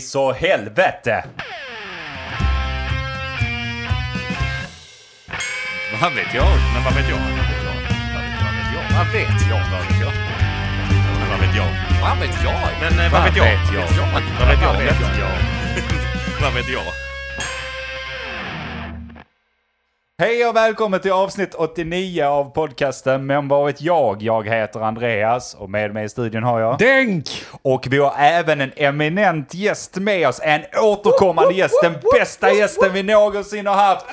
så helvete? Vad vet jag? Men vad vet jag? Vad vet jag? Vad vet jag? Vad vet jag? Vad vet jag? Vad vet jag? Men eh, vad vet jag? Vad vet jag? Vad vet jag? Vad vet jag? Hej och välkommen till avsnitt 89 av podcasten Men vad vet jag? Jag heter Andreas och med mig i studion har jag... Denk! Och vi har även en eminent gäst med oss. En återkommande gäst. Den bästa gästen vi någonsin har haft.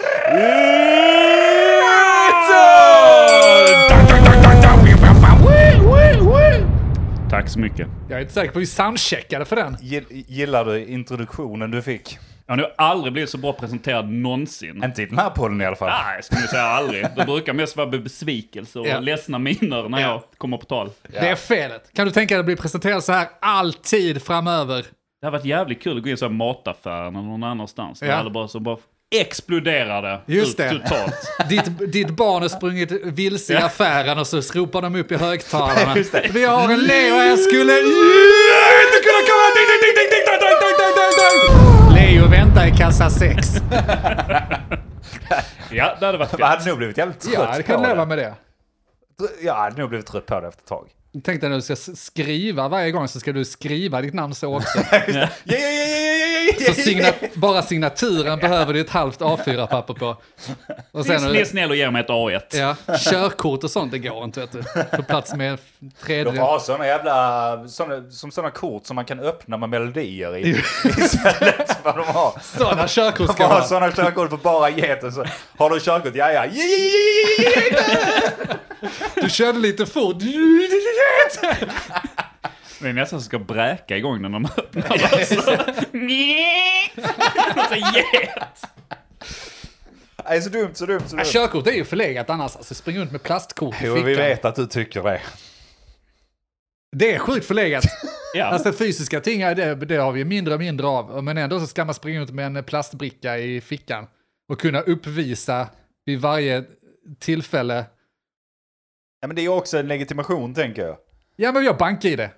Tack så mycket. Jag är inte säker på att vi soundcheckade för den. Gill- Gillar du introduktionen du fick? Jag har aldrig blivit så bra presenterad någonsin. Inte i den här podden i alla fall. Nej, jag skulle säga aldrig. Det brukar mest vara besvikelse och Ja. ledsna miner när Ja. jag kommer på tal. Det är felet. Kan du tänka dig att bli presenterad så här alltid framöver? Det har varit jävligt kul att gå in i mataffären eller någon annanstans. Ja. Ja. Eller bara så bara exploderade Just ut det. totalt. Ditt, ditt barn har sprungit vilse i affären och så ropar de upp i högtalarna. Det. Vi har en Leo här, skulle väntar i kassa 6. Ja, det hade varit Jag fett. hade nog blivit jävligt trött Ja, det kan leva det. med det. Jag hade nog blivit trött på det efter ett tag. Tänk dig när du ska skriva varje gång så ska du skriva ditt namn så också. Ja, ja, ja, ja, Så signa bara signaturen behöver du ett halvt A4-papper på. Och Ni sen, är snäll och ger mig ett A1. ja, körkort och sånt, det går inte vet du. Få plats med De tredje. får ha såna jävla, såna, som sådana kort som man kan öppna med melodier i. Istället för vad de har. Sådana körkort De ska får ha sådana körkort för bara geten. Så har du körkort? Ja, ja. Du körde lite fort. Det är nästan som ska bräka igång den när man öppnar den. Så- Så get. Nej, så dumt, så dumt, så Ja, dumt. körkort är ju förlegat annars. Alltså, spring runt med plastkort i Jo, vi fickan. vet att du tycker det. Det är sjukt förlegat. Ja. Alltså fysiska ting, är det, det har vi mindre och mindre av. Men ändå så ska man springa runt med en plastbricka i fickan. Och kunna uppvisa vid varje tillfälle. Ja, men det är också en legitimation, tänker jag. Ja, men vi har bank-id. Det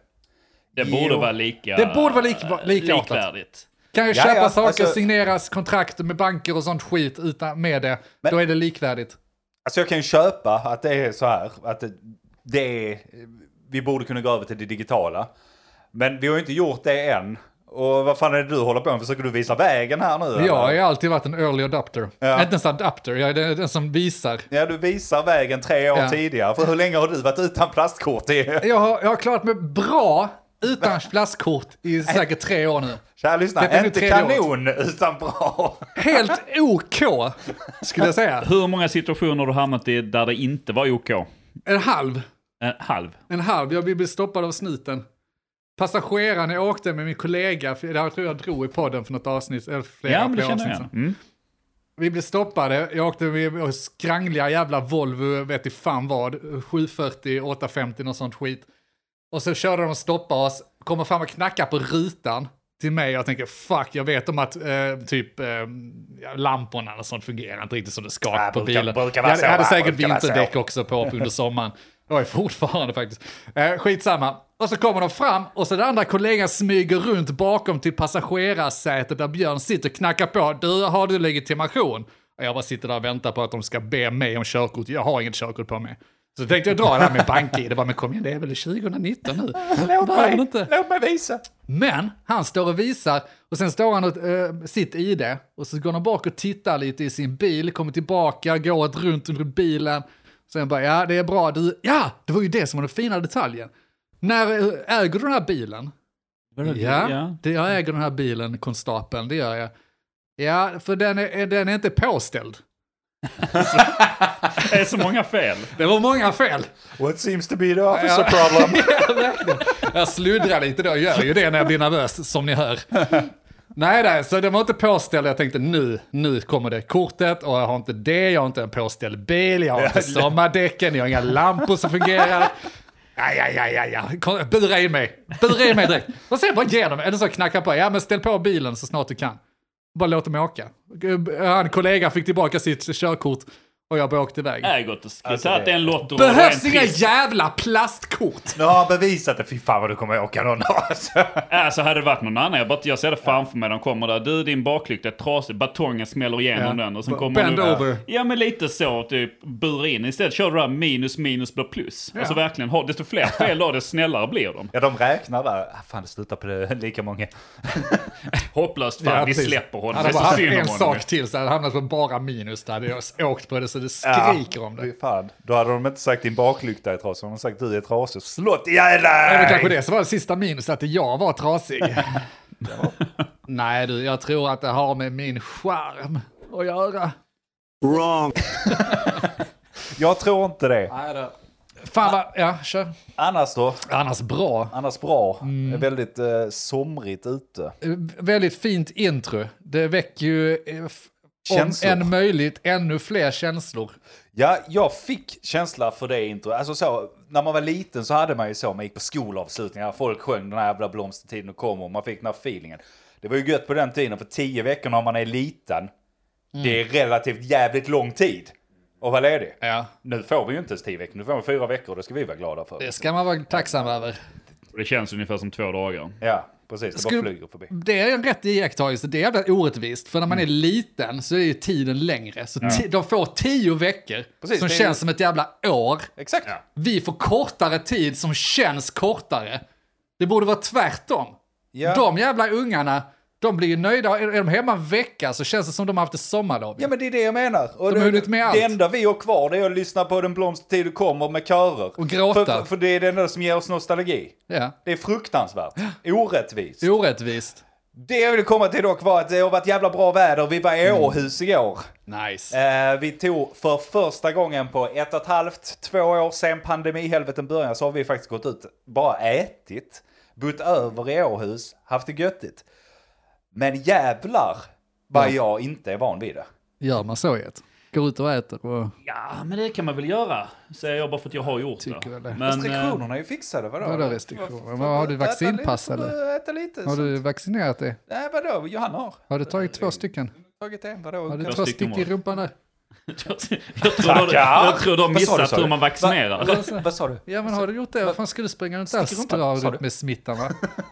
Jo. borde vara lika... Det borde vara lik- likartat. likvärdigt. Kan ju Ja, köpa ja, saker, alltså- signeras kontrakt med banker och sånt skit utan, med det. Men- Då är det likvärdigt. Alltså jag kan ju köpa att det är så här, att det, det är, vi borde kunna gå över till det digitala. Men vi har ju inte gjort det än. Och vad fan är det du håller på med? Försöker du visa vägen här nu? Jag har eller? alltid varit en early adapter. Ja. Inte ens adapter, jag är den, den som visar. Ja, du visar vägen tre år Ja. tidigare. För hur länge har du varit utan plastkort? I? Jag har, jag har klarat mig bra utan plastkort i säkert tre år nu. Kära lyssna, Detta är nu inte kanon utan bra. Helt OK, skulle jag säga. Hur många situationer har du hamnat i där det inte var OK? En halv. En halv. En halv. Jag blev stoppad av snuten. Passageraren jag åkte med min kollega, för jag tror jag drog i podden för något avsnitt, eller flera, Ja, men det jag avsnitt sedan. Mm. Vi blev stoppade, jag åkte med med skrangliga jävla Volvo, vet i fan vad, 740, 850, något sånt skit. Och så körde de och stoppade oss, kommer fram och knackar på rutan till mig. Jag tänker fuck, jag vet om att eh, typ eh, lamporna och sånt fungerar inte riktigt som det ska Ja, på brukar- bilen. brukar jag så, hade, säkert vinterdäck också på under sommaren. Var ju fortfarande faktiskt. Eh, skitsamma. Och så kommer de fram och så den andra kollegan smyger runt bakom till passagerarsätet där Björn sitter och knackar på. Du, har du legitimation? Och jag bara sitter där och väntar på att de ska be mig om körkort. Jag har inget körkort på mig. Så tänkte jag dra det här med bank-id. Det bara, men kom igen, det är väl 2019 nu? Låt mig, inte. låt mig visa. Men han står och visar och sen står han och äh, sitt ID och så går han bak och tittar lite i sin bil, kommer tillbaka, går ett runt under bilen. Sen bara, ja det är bra, du, ja, det var ju det som var den fina detaljen. När äh, äger du den här bilen? Ja, ja. Det, jag äger den här bilen, konstapeln, det gör jag. Ja, för den är, den är inte påställd. Det är så många fel. Det var många fel. What seems to be the officer problem? Ja. Jag sluddrar lite då, jag gör ju det när jag blir nervös, som ni hör. Nej, nej, så det var inte påställd. Jag tänkte nu, nu kommer det kortet och jag har inte det, jag har inte en påställd bil, jag har inte sommardäcken, jag har inga lampor som fungerar. Ja, ja, ja, ja, ja. Kom, Bura in mig. Bura in mig direkt. Och sen bara ge dem, eller så knacka på. Ja, men ställ på bilen så snart du kan. Bara låt dem åka. Eh, Han kollega fick tillbaka sitt körkort och jag bara åkte iväg. Är gott. Skulle Alltså, att det är en lotto. Behövs och inga jävla plastkort! Nu har han bevisat det. Fy fan vad du kommer åka någon dag. alltså. Alltså hade det varit någon annan, jag, bara, jag ser det framför mig. De kommer där, du din baklykta är trasig, batongen smäller igenom Ja. den. Och sen B- kommer bend du, over. Ja men lite så, typ bura in. Istället kör du där minus minus blir plus. Alltså verkligen, ha- desto fler fel då, desto snällare blir de. Ja, de räknar där. Ah, fan, det slutar på det, lika många. Hopplöst fan, Ja, vi precis. släpper honom. Hade Det är jag bara så haft synd om en honom. sak till så hade jag hamnat på bara minus. Där hade jag åkt på det så det Ja, skriker om det. fan. Då hade de inte sagt din baklykta är trasig. De hade sagt du är trasig. Slå ihjäl Ja, det kanske dig! det som var det sista minus, att jag var trasig. Nej du, jag tror att det har med min charm att göra. Jag tror inte det. Fan vad, ja kör. Annars då? Annars bra. Annars bra. Mm. Det är väldigt eh, somrigt ute. Eh, Väldigt fint intro. Det väcker ju f- om Känslor. än möjligt ännu fler känslor. Ja, jag fick känsla för det intro. Alltså så, när man var liten så hade man ju så, man gick på skolavslutningar, folk sjöng den här jävla blomstertiden kommer och man fick den här feelingen. Det var ju gött på den tiden, för tio veckor när man är liten, det är relativt jävligt lång tid att vara ledig. Ja. Nu får vi ju inte ens tio veckor, nu får vi fyra veckor och det ska vi vara glada för. Det ska man vara tacksam över. Det känns ungefär som två dagar. Ja, precis. Det Skulle- bara flyger förbi. Det är en rätt iakttagelse, det är jävla orättvist. För när man är liten så är ju tiden längre. Så ti- de får tio veckor Precis, som känns som ett jävla år. Exakt. Vi får kortare tid som känns kortare. Det borde vara tvärtom. Ja. De jävla ungarna, de blir ju nöjda. Är de hemma en vecka så känns det som de har haft ett sommarlov. Ja men det är det jag menar. Och De har det, hunnit med allt. det enda vi har kvar det är att lyssna på Den blomstertid du kommer med körer. Och gråta. För, för, det är det enda som ger oss nostalgi. Ja. Det är fruktansvärt. Orättvist. Orättvist. Det jag ville komma till dock var att det har varit jävla bra väder. Vi var i Åhus igår. Nice. Eh, vi tog för första gången på ett och ett halvt, två år sen pandemihelveten började så har vi faktiskt gått ut, bara ätit, bott över i Åhus, haft det göttigt. Men jävlar vad jag inte är van vid det. Gör man så Jet? Går ut och äter och... Ja, men det kan man väl göra. Säger jag bara för att jag har gjort Tycker det. det. Men, eh, Restriktionerna är ju fixade, vadå? Vadå restriktioner? Vad, har du vaccinpass äta lite, eller? Äta lite. Har du vaccinerat dig? Nej vadå, Johanna har. Har du tagit två stycken? Tagit en, vadå? Har du Två stycken i rumpan där? jag, tror de, jag tror de har Vad sa du, missat sa hur man vaccinerar. Va, vad sa du? Ja men har du gjort det? Vad fan skulle du springa runt där och Stick i rumpan, sa strö du? ut med smittan va?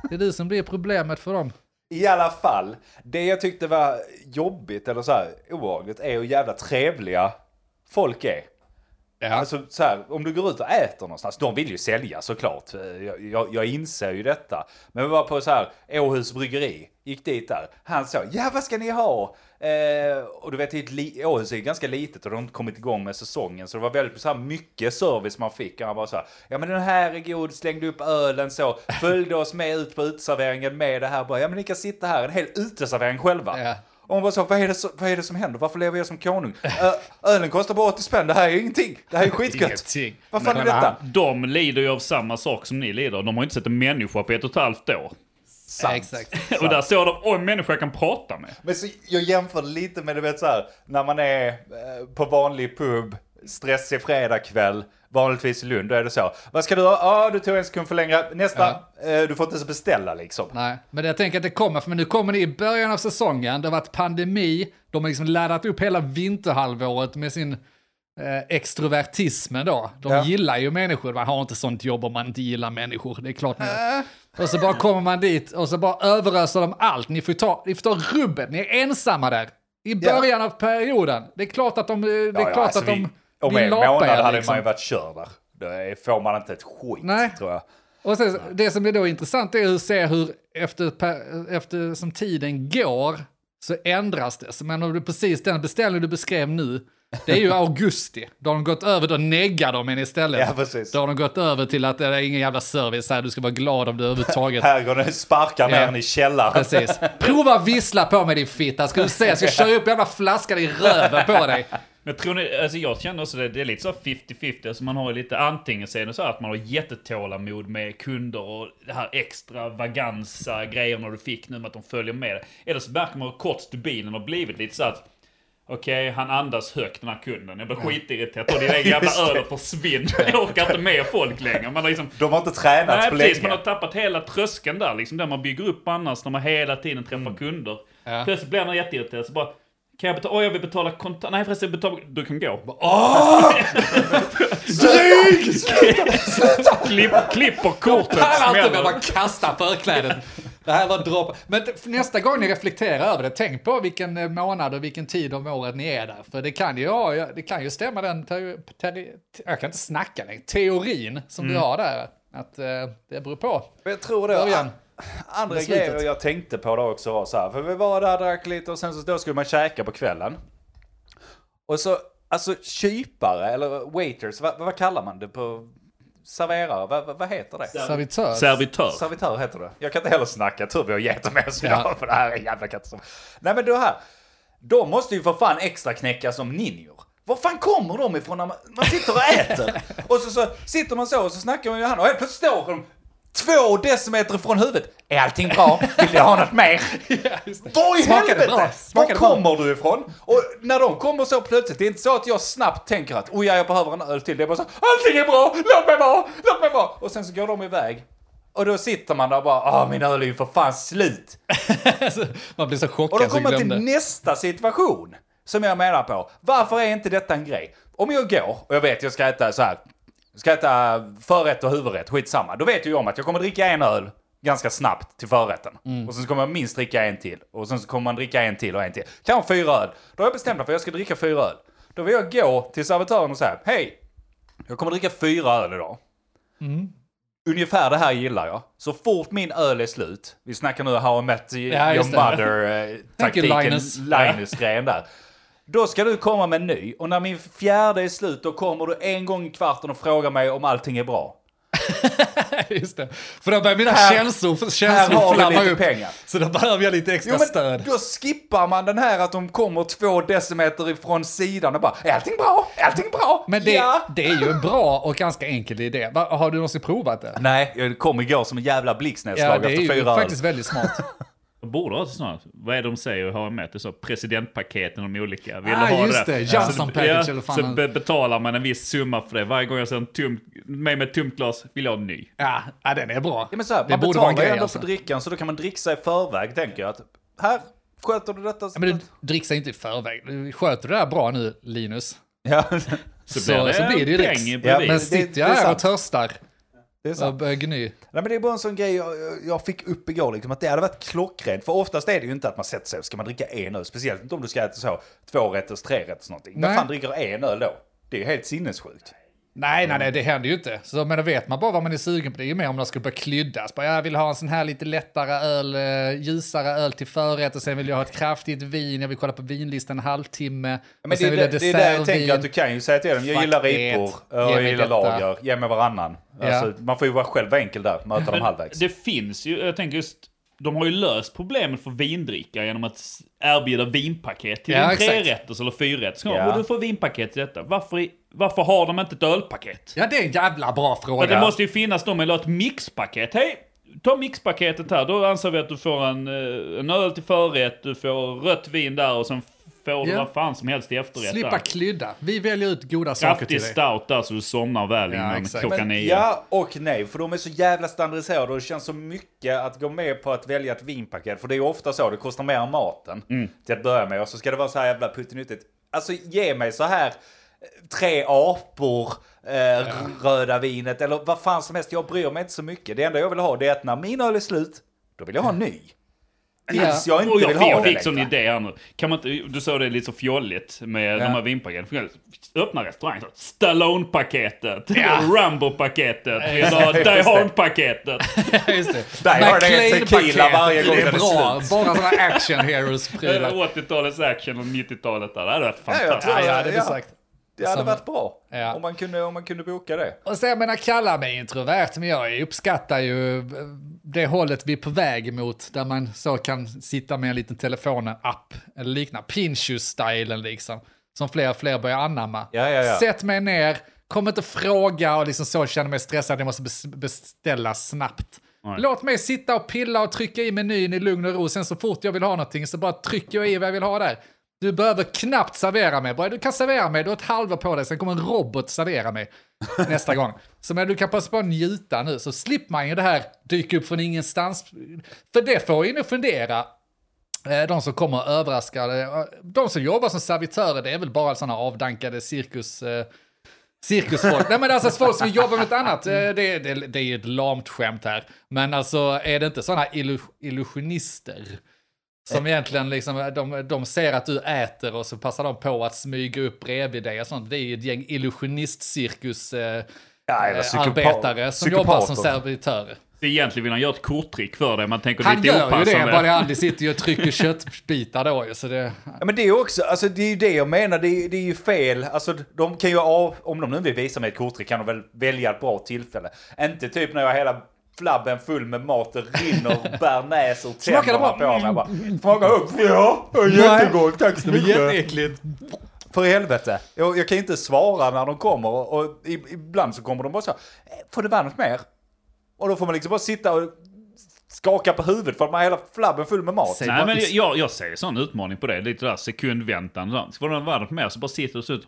Det är du som blir problemet för dem. I alla fall, det jag tyckte var jobbigt eller så här obehagligt är hur jävla trevliga folk är. Ja. Alltså så här, om du går ut och äter någonstans, de vill ju sälja såklart. Jag, jag, jag inser ju detta. Men vi var på så här, Åhus bryggeri, gick dit där. Han sa, ja vad ska ni ha? Eh, och du vet, Åhus är ju ganska litet och de har inte kommit igång med säsongen. Så det var väldigt så här, mycket service man fick. Han var så här, ja men den här är god, slängde upp ölen så. Följde oss med ut på uteserveringen med det här. Bara, ja men ni kan sitta här, en hel uteservering själva. Ja. Och hon bara så, vad är, det så, vad är det som händer? Varför lever jag som konung? Ö, ölen kostar bara 80 spänn, det här är ju ingenting. Det här är skitgött. Ingenting. Vad fan är detta? De lider ju av samma sak som ni lider. De har inte sett en människa på ett och ett halvt år. Sant. Exakt. Och där står de, åh en människa jag kan prata med. Men så, jag jämför lite med, du vet så här, när man är eh, på vanlig pub, stressig fredagkväll, vanligtvis i Lund, då är det så. Vad ska du ha? Ja, du tog en sekund för länge. Nästa. Eh, du får inte ens beställa liksom. Nej, men jag tänker att det kommer, för nu kommer det i början av säsongen, det har varit pandemi, de har liksom laddat upp hela vinterhalvåret med sin eh, extrovertismen då. De Ja. gillar ju människor, man har inte sånt jobb om man inte gillar människor, det är klart man gör. Och så bara kommer man dit och så bara överöser de allt, ni får ta, ni får ta rubbet, ni är ensamma där. I början av perioden. Det är klart att de, det är Ja, ja, klart alltså att de vi- Om en månad hade liksom. man ju varit körd där. Då får man inte ett skit, Nej. tror jag. Och sen, det som är då intressant är att se hur efter, efter som tiden går så ändras det. Så men om du precis den beställning du beskrev nu, det är ju augusti. Då har de gått över, då neggar de en istället. Ja, precis. Då har de gått över till att det är ingen jävla service här, du ska vara glad om du överhuvudtaget... Här går det sparkar ner Ja. i källaren. Precis. Prova vissla på mig din fitta, ska du se, jag ska köra upp jävla flaskan i röven på dig. Men tror ni, alltså jag känner också det, det är lite så 50-50, alltså man har lite antingen så är det så att man har jättetålamod med kunder och det här extravagansa grejerna du fick nu med att de följer med. Eller så märker man hur kort stubinen har blivit lite så att Okej, han andas högt den här kunden. Jag blir skitirriterad. Ta din jävla öl och försvinn. Jag orkar inte med folk längre. Man har liksom... De har inte tränat Nej på precis, länge. man har tappat hela tröskeln där liksom. Där man bygger upp annars när man hela tiden träffar Mm. kunder. Ja. Plötsligt blir man jätteirriterad så bara Kan jag betala? Åh, jag vill betala kontant. Nej förresten, betala... Du kan gå. Klipp, klipper kortet. Pallar inte med smäller. att bara kasta förklädet. Det här var dropp. Men nästa gång ni reflekterar över det, tänk på vilken eh, månad och vilken tid om året ni är där. För det kan ju, ja, det kan ju stämma den, te- te- jag kan inte snacka längre, teorin som du har där. Att eh, det beror på. Jag tror det. Början. Andra Beslutet. grejer jag tänkte på då också var så här. För vi var där, drack lite och sen så då skulle man käka på kvällen. Och så, alltså kypare eller waiters, vad, vad kallar man det på serverare? Vad, vad, heter det? Servitör. Servitör. Servitör heter det. Jag kan inte heller snacka, tur vi har gett med oss Ja. idag för det här är en jävla katastrof. Nej men du här, de måste ju för fan extra knäcka som ninjor. Var fan kommer de ifrån när man, man sitter och äter? och så, så sitter man så och så snackar man ju han och helt plötsligt står de två decimeter från huvudet. Är allting bra? Vill du ha något mer? Var i Smakar det helvete? Var Smakar det bra? kommer du ifrån? Och när de kommer så plötsligt, det är inte så att jag snabbt tänker att oj, jag behöver en öl till. Det är bara så, allting är bra, låt mig vara, låt mig vara. Och sen så går de iväg. Och då sitter man där och bara, ah min öl är ju för fan slut. Man blir så Och chockad då så kommer man glömde. till nästa situation. Som jag menar på. Varför är inte detta en grej? Om jag går och jag vet jag ska äta så här. Ska äta förrätt och huvudrätt, skitsamma. Då vet ju jag om att jag kommer dricka en öl ganska snabbt till förrätten. Mm. Och sen så kommer jag minst dricka en till. Och sen så kommer man dricka en till och en till. Kanske fyra öl. Då har jag bestämt mig för att jag ska dricka fyra öl. Då vill jag gå till servitören och säga, hej! Jag kommer dricka fyra öl idag. Mm. Ungefär det här gillar jag. Så fort min öl är slut, vi snackar nu How I Met Your Ja, just det. Mother eh, taktiken, Linus. Linus-grejen där. Då ska du komma med en ny och när min fjärde är slut då kommer du en gång i kvarten och frågar mig om allting är bra. Just det. För då börjar mina Här- känslor, känslor flamma upp. pengar. Så då behöver jag lite extra Jo men stöd. då skippar man den här att de kommer två decimeter ifrån sidan och bara är allting bra? Är allting bra? Men det, ja. det är ju en bra och ganska enkel idé. Har du någonsin provat det? Nej, jag kom igår som en jävla Ja, blixtnedslag det är efter ju fyra öl. faktiskt väldigt smart. Borde ha det snart. Vad är det de säger i HMF? Det är så presidentpaketen de olika. Vill Ah, ha just det. Johnson så, package eller fan Så be betalar man en viss summa för det. Varje gång jag ser en tum, mig med ett tomt glas vill jag ha en ny. Ja, ja den är bra. Ja, men så här, det man borde betalar ju ändå alltså. för drickan så då kan man dricksa i förväg tänker jag. Att här sköter du detta. Ja, men du dricksar inte i förväg. Du Sköter du det här bra nu, Linus? Ja, Så, Så- blir det, så blir det ju dricks. Ja, Men det- sitter det jag är här och törstar det är sant. gny. Nej, men det är bara en sån grej jag, jag fick upp igår, liksom, att det hade varit klockrent. För oftast är det ju inte att man sätter sig och ska man dricka en öl. Speciellt inte om du ska äta så två rätters, tre rätters någonting. Nej. fan dricker en öl då? Det är ju helt sinnessjukt. Nej, nej, nej, det händer ju inte. Så, men då vet man bara vad man är sugen på. Det är ju mer om man ska börja klyddas. Bara, jag vill ha en sån här lite lättare öl, eh, ljusare öl till förrätt och sen vill jag ha ett kraftigt vin. Jag vill kolla på vinlistan en halvtimme. Men och det, sen är vill det, jag det är där jag tänker att du kan ju säga till dem, jag Fuck gillar ripor, Ge jag gillar detta. lager, ge mig varannan. Alltså, Man får ju vara själv enkel där, möta dem halvvägs. det finns ju, jag tänker just, de har ju löst problemet för vindrickare genom att erbjuda vinpaket till Ja, din trerätters eller fyrrätters. Ja. Och du får vinpaket till detta. Varför, i- varför har de inte ett ölpaket? Ja, det är en jävla bra fråga. det måste ju finnas de eller ett mixpaket. Hej! Ta mixpaketet här, då anser vi att du får en, eh, en öl till förrätt, du får rött vin där och sen får du Ja. vad fan som helst i efterrätt Slippa där. klydda. Vi väljer ut goda saker till Kraftig dig. stout där så du somnar väl Ja, innan exakt. klockan nio. ja och nej, för de är så jävla standardiserade och det känns så mycket att gå med på att välja ett vinpaket. För det är ju ofta så, det kostar mer än maten Mm. till att börja med. Och så ska det vara så här jävla puttinuttigt. Alltså ge mig så här tre apor, eh, röda vinet eller vad fan som helst. Jag bryr mig inte så mycket. Det enda jag vill ha det är att när min öl är slut, då vill jag ha en ny. Tills jag inte Och jag vill ha jag det fick längre. idé här nu. Kan man inte, du sa det lite så fjolligt med de här vinpaketen. Öppna restaurang. Stallone-paketet. Rambo-paketet. Vi har Die det. Hard-paketet. Just det. Där har det en tequila varje gång Det är är bra. slut. Bara sådana action heroes-prylar. 80-talets action och 90-talet där. Det hade varit jag fantastiskt. tror- Ja, ja, det är Ja. sagt. Det hade Som- varit bra. Ja. Om, man kunde, om man kunde boka det. Och sen, jag menar, kalla mig introvert, men jag uppskattar ju eh, det hållet vi är på väg emot, där man så kan sitta med en liten telefon-app, eller liknande, Pinchus-stylen liksom, som fler och fler börjar anamma. Ja, ja, ja. Sätt mig ner, kom inte fråga och liksom så känner mig stressad, jag måste bes- beställa snabbt. Låt mig sitta och pilla och trycka i menyn i lugn och ro, sen så fort jag vill ha någonting så bara trycker jag i vad jag vill ha där. Du behöver knappt servera mig, bara du kan servera mig, du har ett halvår på dig, sen kommer en robot servera mig nästa gång. Så men du kan passa på att njuta nu, så slipper man ju det här dyka upp från ingenstans. För det får ju nu fundera, eh, De som kommer överraskade, överraskar. Eh, de som jobbar som servitörer, det är väl bara sådana avdankade cirkus... Eh, cirkusfolk. Nej men alltså folk som jobbar med något annat, det, det, det är ju ett lamt skämt här. Men alltså är det inte sådana illusionister? Som egentligen liksom, de, de ser att du äter och så passar de på att smyga upp bredvid dig och sånt. Det är ju ett gäng illusionistcirkus eh, Ja, eh, arbetare som jobbar som servitörer. Så egentligen vill han göra ett korttrick för dig. Man tänker Han lite gör ju det, opassande. bara det aldrig sitter ju och trycker köttbitar då ju, så det... Ja, men det är ju också, alltså det är ju det jag menar, det är, det är ju fel. Alltså de kan ju, av, om de nu vill visa mig ett korttrick kan de väl välja ett bra tillfälle. Inte typ när jag hela flabben full med mat och rinner bearnaise och Smakar det tänderna på mig. Jag bara, Smakar upp? Ja, jättegott, tack så mycket. Jätteäckligt. För helvete. Jag, jag kan inte svara när de kommer och, och ibland så kommer de bara så, "Eh, får det vara något mer? Och då får man liksom bara sitta och skaka på huvudet för att man har hela flabben full med mat. Säg Nej bara- men jag, jag ser sån utmaning på det. Lite där sekundväntan. Så Får det vara något mer så bara sitter du så ut.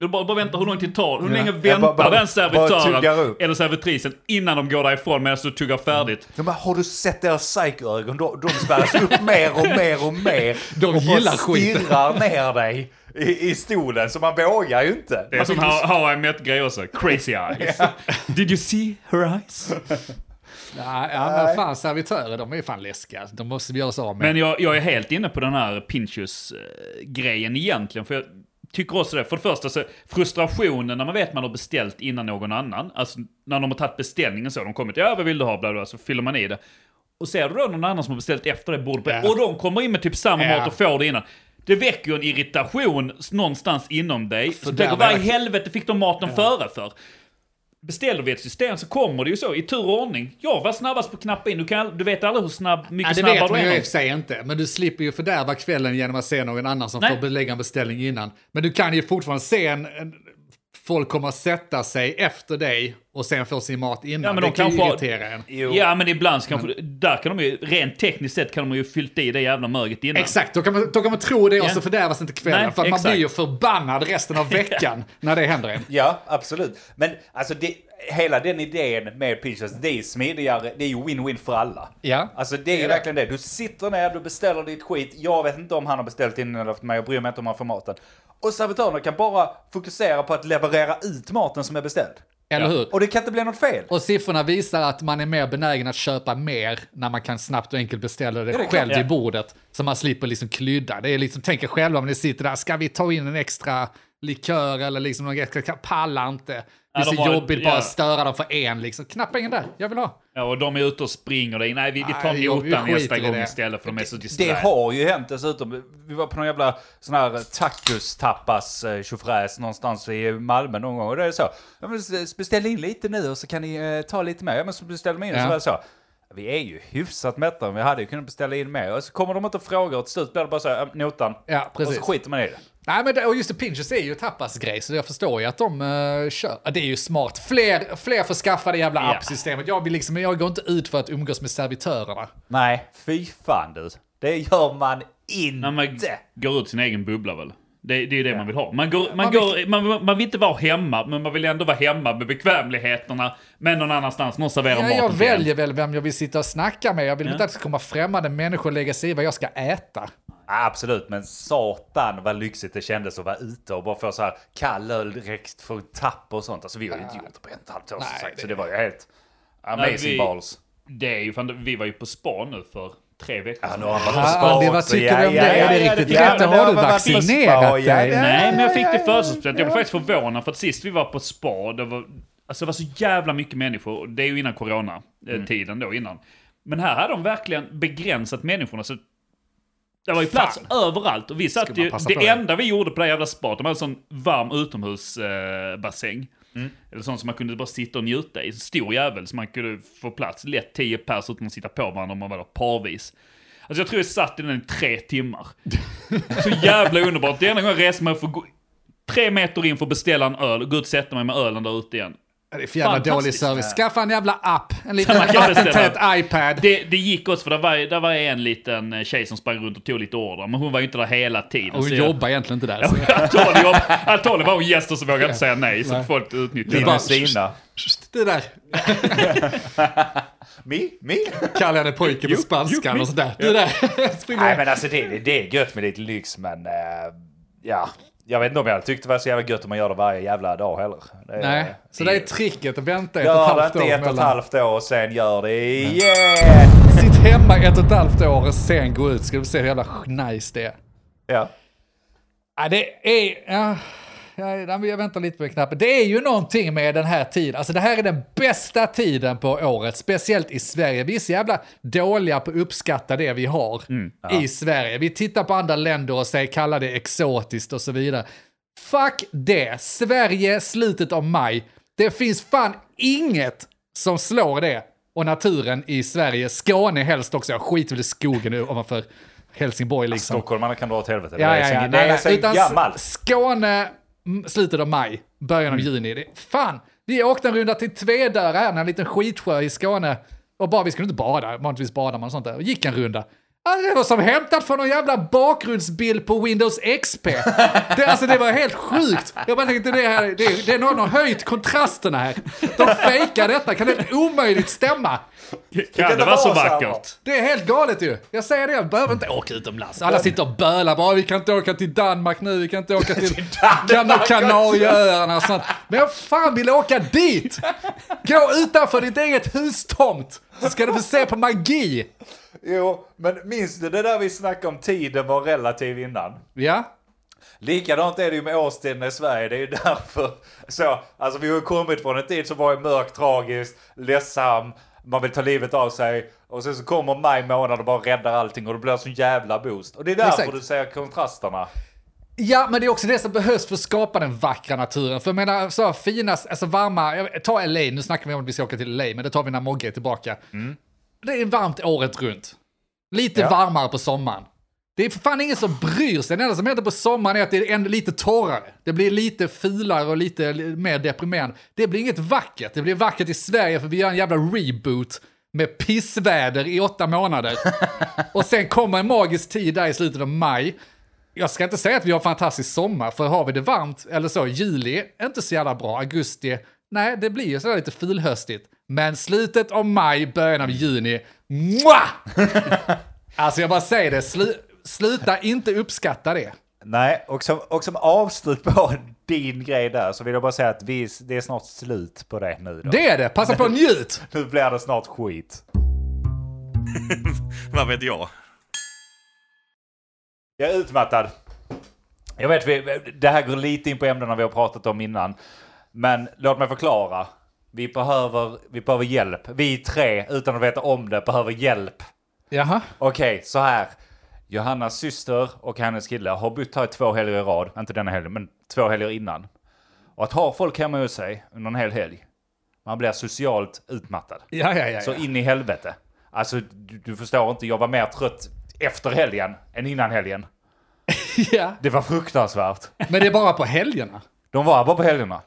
Du bara, bara vänta hur lång tid tar Hur länge väntar bara- bara- den servitören eller servitrisen innan de går därifrån medan du tuggar färdigt? De bara, har du sett deras psykögon? De, de spärras upp mer och mer och mer. De och bara gillar skiten. stirrar ner dig i, i stolen, så man vågar ju inte. Det är Man som How, how I Met grej också. Crazy eyes. Did you see her eyes? Ja, ja men fan servitörer, de är fan läskiga. De måste vi göra oss av med. Men jag, jag är helt inne på den här Pinchus-grejen egentligen. För jag tycker också det. För det första så frustrationen när man vet man har beställt innan någon annan. Alltså när de har tagit beställningen så. De kommer till, ja vad vill du ha? Bla, bla, så fyller man i det. Och ser du då någon annan som har beställt efter det bordet Ja. Och de kommer in med typ samma Ja. mat och får det innan. Det väcker ju en irritation någonstans inom dig. Så där tänker, vad i helvete fick de maten före för? Beställer vi ett system så kommer det ju så i tur och ordning. Jag var snabbast på att knappa in. Du, kan, du vet aldrig hur snabb, Ja, mycket det snabbare vet du man ju är. i och för sig inte, men du slipper ju fördärva kvällen genom att se någon annan som Nej. får belägga en beställning innan. Men du kan ju fortfarande se en, en folk kommer att sätta sig efter dig och sen få sin mat innan. Ja, men det de kan ju irritera en. Ja, men ibland så kanske, där kan de ju, rent tekniskt sett kan de ju fyllt i det jävla möget innan. Exakt, då kan, man, då kan man tro det och Ja. så fördärvas inte kvällen. Nej, för att man blir ju förbannad resten av veckan när det händer en. Ja, absolut. Men alltså det, hela den idén med Pinchos, det är smidigare, det är ju win-win för alla. Ja. Alltså det är ju Det är verkligen det. Du sitter ner, du beställer ditt skit. Jag vet inte om han har beställt innan eller efter mig, jag bryr mig inte om han får maten. Och servitörerna kan bara fokusera på att leverera ut maten som är beställd. Eller hur? Och det kan inte bli något fel. Och siffrorna visar att man är mer benägen att köpa mer när man kan snabbt och enkelt beställa det, det själv ja. vid bordet. Så man slipper liksom klydda. Det är liksom, tänk er själva om ni sitter där, ska vi ta in en extra likör eller liksom någon extra, pallar inte. Det är Ja, de så har- jobbigt bara ja. att störa dem för en liksom. Knappa in där, jag vill ha. Ja, och de är ute och springer där. Nej, vi, vi tar Nej, notan nästa i gång det. istället för de är så Det distraherade. har ju hänt dessutom. Vi var på någon jävla sån här tacos tapas eh, tjofräs någonstans i Malmö någon gång. Och det är så. Ja, men s- beställ in lite nu och så kan ni eh, ta lite mer. Ja men så beställer man in och så var det så. Vi är ju hyfsat mätta men vi hade ju kunnat beställa in mer. Och så kommer de inte och frågar och till slut blir det bara så här, "Ja, notan. Ja, precis. Och så skiter man i det. Nej, men det, och just det, Pinchos är ju tapasgrej, så jag förstår ju att de uh, kör. Det är ju smart. Fler, fler får skaffa det jävla Ja. appsystemet. Jag, vill liksom, jag går inte ut för att umgås med servitörerna. Nej, fy fan du. Det gör man När man inte. går ut sin egen bubbla väl. Det, det är ju det man vill ha. Man, går, man, Man går, man, man vill inte vara hemma, men man vill ändå vara hemma med bekvämligheterna. Men någon annanstans, någon serverar Ja, maten jag väljer väl vem jag vill sitta och snacka med. Jag vill Ja. inte att det ska komma främmande människor och lägga sig i vad jag ska äta. Absolut, men satan vad lyxigt det kändes att vara ute och bara få så här kall öl direkt från tapp och sånt. Alltså vi har ju inte gjort det på ett halvt år som Nej, sagt, så det- var ju helt amazing vi- balls. Det är ju fan, vi var ju på spa nu för tre veckor Ja, sedan. nu har han varit på Ah, spa det, tycker du om det? ja, är det ja, riktigt ja, rätt? Har det du vaccinerat dig? ja, Nej, men jag fick det födelsedagspresent. Jag blev faktiskt förvånad för att sist vi var på spa, det var, alltså det var så jävla mycket människor. Det är ju innan corona-tiden då innan. Men här hade de verkligen begränsat människorna. Så det var ju plats överallt. Och vi satt ju, det enda vi gjorde på det jävla spat, de hade en sån varm utomhusbassäng. Eh, bassäng. Eller sån som man kunde bara sitta och njuta i. En stor jävel som man kunde få plats. Lätt 10 pers utan att sitta på varandra om man var där parvis. Alltså jag tror jag satt i den i tre timmar. Så jävla underbart. Det enda gången jag reste mig för tre meter in för att beställa en öl och gå ut och sätta mig med ölen där ute igen. Det är för jävla dålig service. Skaffa en jävla app. En liten vattentät iPad. Det, det gick också för det var, det var en liten eh, tjej som sprang runt och tog lite order. Men hon var ju inte där hela tiden. Och hon jag- jobbar egentligen inte där. Antagligen Antagligen var hon gäst och så vågade jag inte säga nej. Så Nej. folk utnyttjade bara- det. Sina. Det där. Mi? Mi? Kallar henne pojke på spanskan och sådär. Du där, Nej men alltså det, det är gött med lite lyx men eh, ja. Jag vet inte om jag tyckte det var så jävla gött om man gör det varje jävla dag heller. Det är- Nej, så det är tricket att vänta ett och ett Gör det halvt år ett och ett halvt år och sen gör det igen. Sitt hemma ett och ett halvt år och sen gå ut. Ska du se hur jävla nice det är. Ja. Ja, det är... Ja, ja, jag väntar lite på knappen. Det är ju någonting med den här tiden. Alltså det här är den bästa tiden på året, speciellt i Sverige. Vi är så jävla dåliga på att uppskatta det vi har i Sverige. Vi tittar på andra länder och säger kalla det exotiskt och så vidare. Fuck det! Sverige, slutet av maj. Det finns fan inget som slår det. Och naturen i Sverige, Skåne helst också. Jag skiter väl i skogen nu ovanför Helsingborg liksom. Stockholmarna kan dra åt helvete. Ja, ja, ja. det Nej, är nej. Utan gammalt. Skåne, mm, slutet av maj, början av juni. Det, fan, vi åkte en runda till Tvedöra här, en liten skitsjö i Skåne. Och bara, vi skulle inte bada, vanligtvis badar man och sånt där. Och gick en runda. Alltså, det var som hämtat från någon jävla bakgrundsbild på Windows XP. Det, alltså det var helt sjukt. Jag bara tänkte, det, här, det, det är någon har höjt kontrasterna här. De fejkar detta, kan det omöjligt stämma? Kan det vara så vara så vackert? Det är helt galet ju. Jag säger det, jag behöver inte åka utomlands. Alla sitter och bölar bara, vi kan inte åka till Danmark nu, vi kan inte åka till kan Kanarieöarna och sånt. Men jag fan vill åka dit! Gå utanför ditt eget hustomt, så ska du få se på magi. Jo, men minns du det där vi snackade om tiden var relativ innan? Ja, Likadant är det ju med årstiderna i Sverige. Det är ju därför. Så, alltså vi har kommit från en tid som var mörk, tragisk, ledsam, man vill ta livet av sig. Och sen så kommer maj månad och bara räddar allting och det blir en sån jävla boost. Och det är därför Exakt. du ser kontrasterna. Ja, men det är också det som behövs för att skapa den vackra naturen. För jag menar, så fina, alltså varma, ta LA, nu snackar vi om att vi ska åka till LA, men det tar vi när Mogge är tillbaka. Det är varmt året runt. Lite Ja. varmare på sommaren. Det är för fan ingen som bryr sig. Det enda som händer på sommaren är att det är ändå lite torrare. Det blir lite fulare och lite mer deprimerande. Det blir inget vackert. Det blir vackert i Sverige för vi gör en jävla reboot med pissväder i åtta månader. och sen kommer en magisk tid där i slutet av maj. Jag ska inte säga att vi har en fantastisk sommar, för har vi det varmt, eller så, juli, inte så jävla bra, augusti, nej, det blir ju sådär lite fulhöstigt. Men slutet av maj, början av juni, mwah! Alltså jag bara säger det, slu, sluta inte uppskatta det. Nej, och som, och som avslut på din grej där så vill jag bara säga att vi, det är snart slut på det nu då. Det är det, passa på att njut! Nu blir det snart skit. Vad vet jag? Jag är utmattad. Jag vet, vi- det här går lite in på ämnena vi har pratat om innan. Men låt mig förklara. Vi behöver, vi behöver hjälp. Vi tre, utan att veta om det, behöver hjälp. Jaha, Okej, så här. Johannas syster och hennes kille har bott här i två helger i rad. Inte denna helgen, men två helger innan. Och att ha folk hemma hos sig under en hel helg. Man blir socialt utmattad. ja, ja, ja. Så ja. in i helvete. Alltså, du, du förstår inte. Jag var mer trött efter helgen än innan helgen. ja. Det var fruktansvärt. Men det är bara på helgerna. De var bara på helgerna.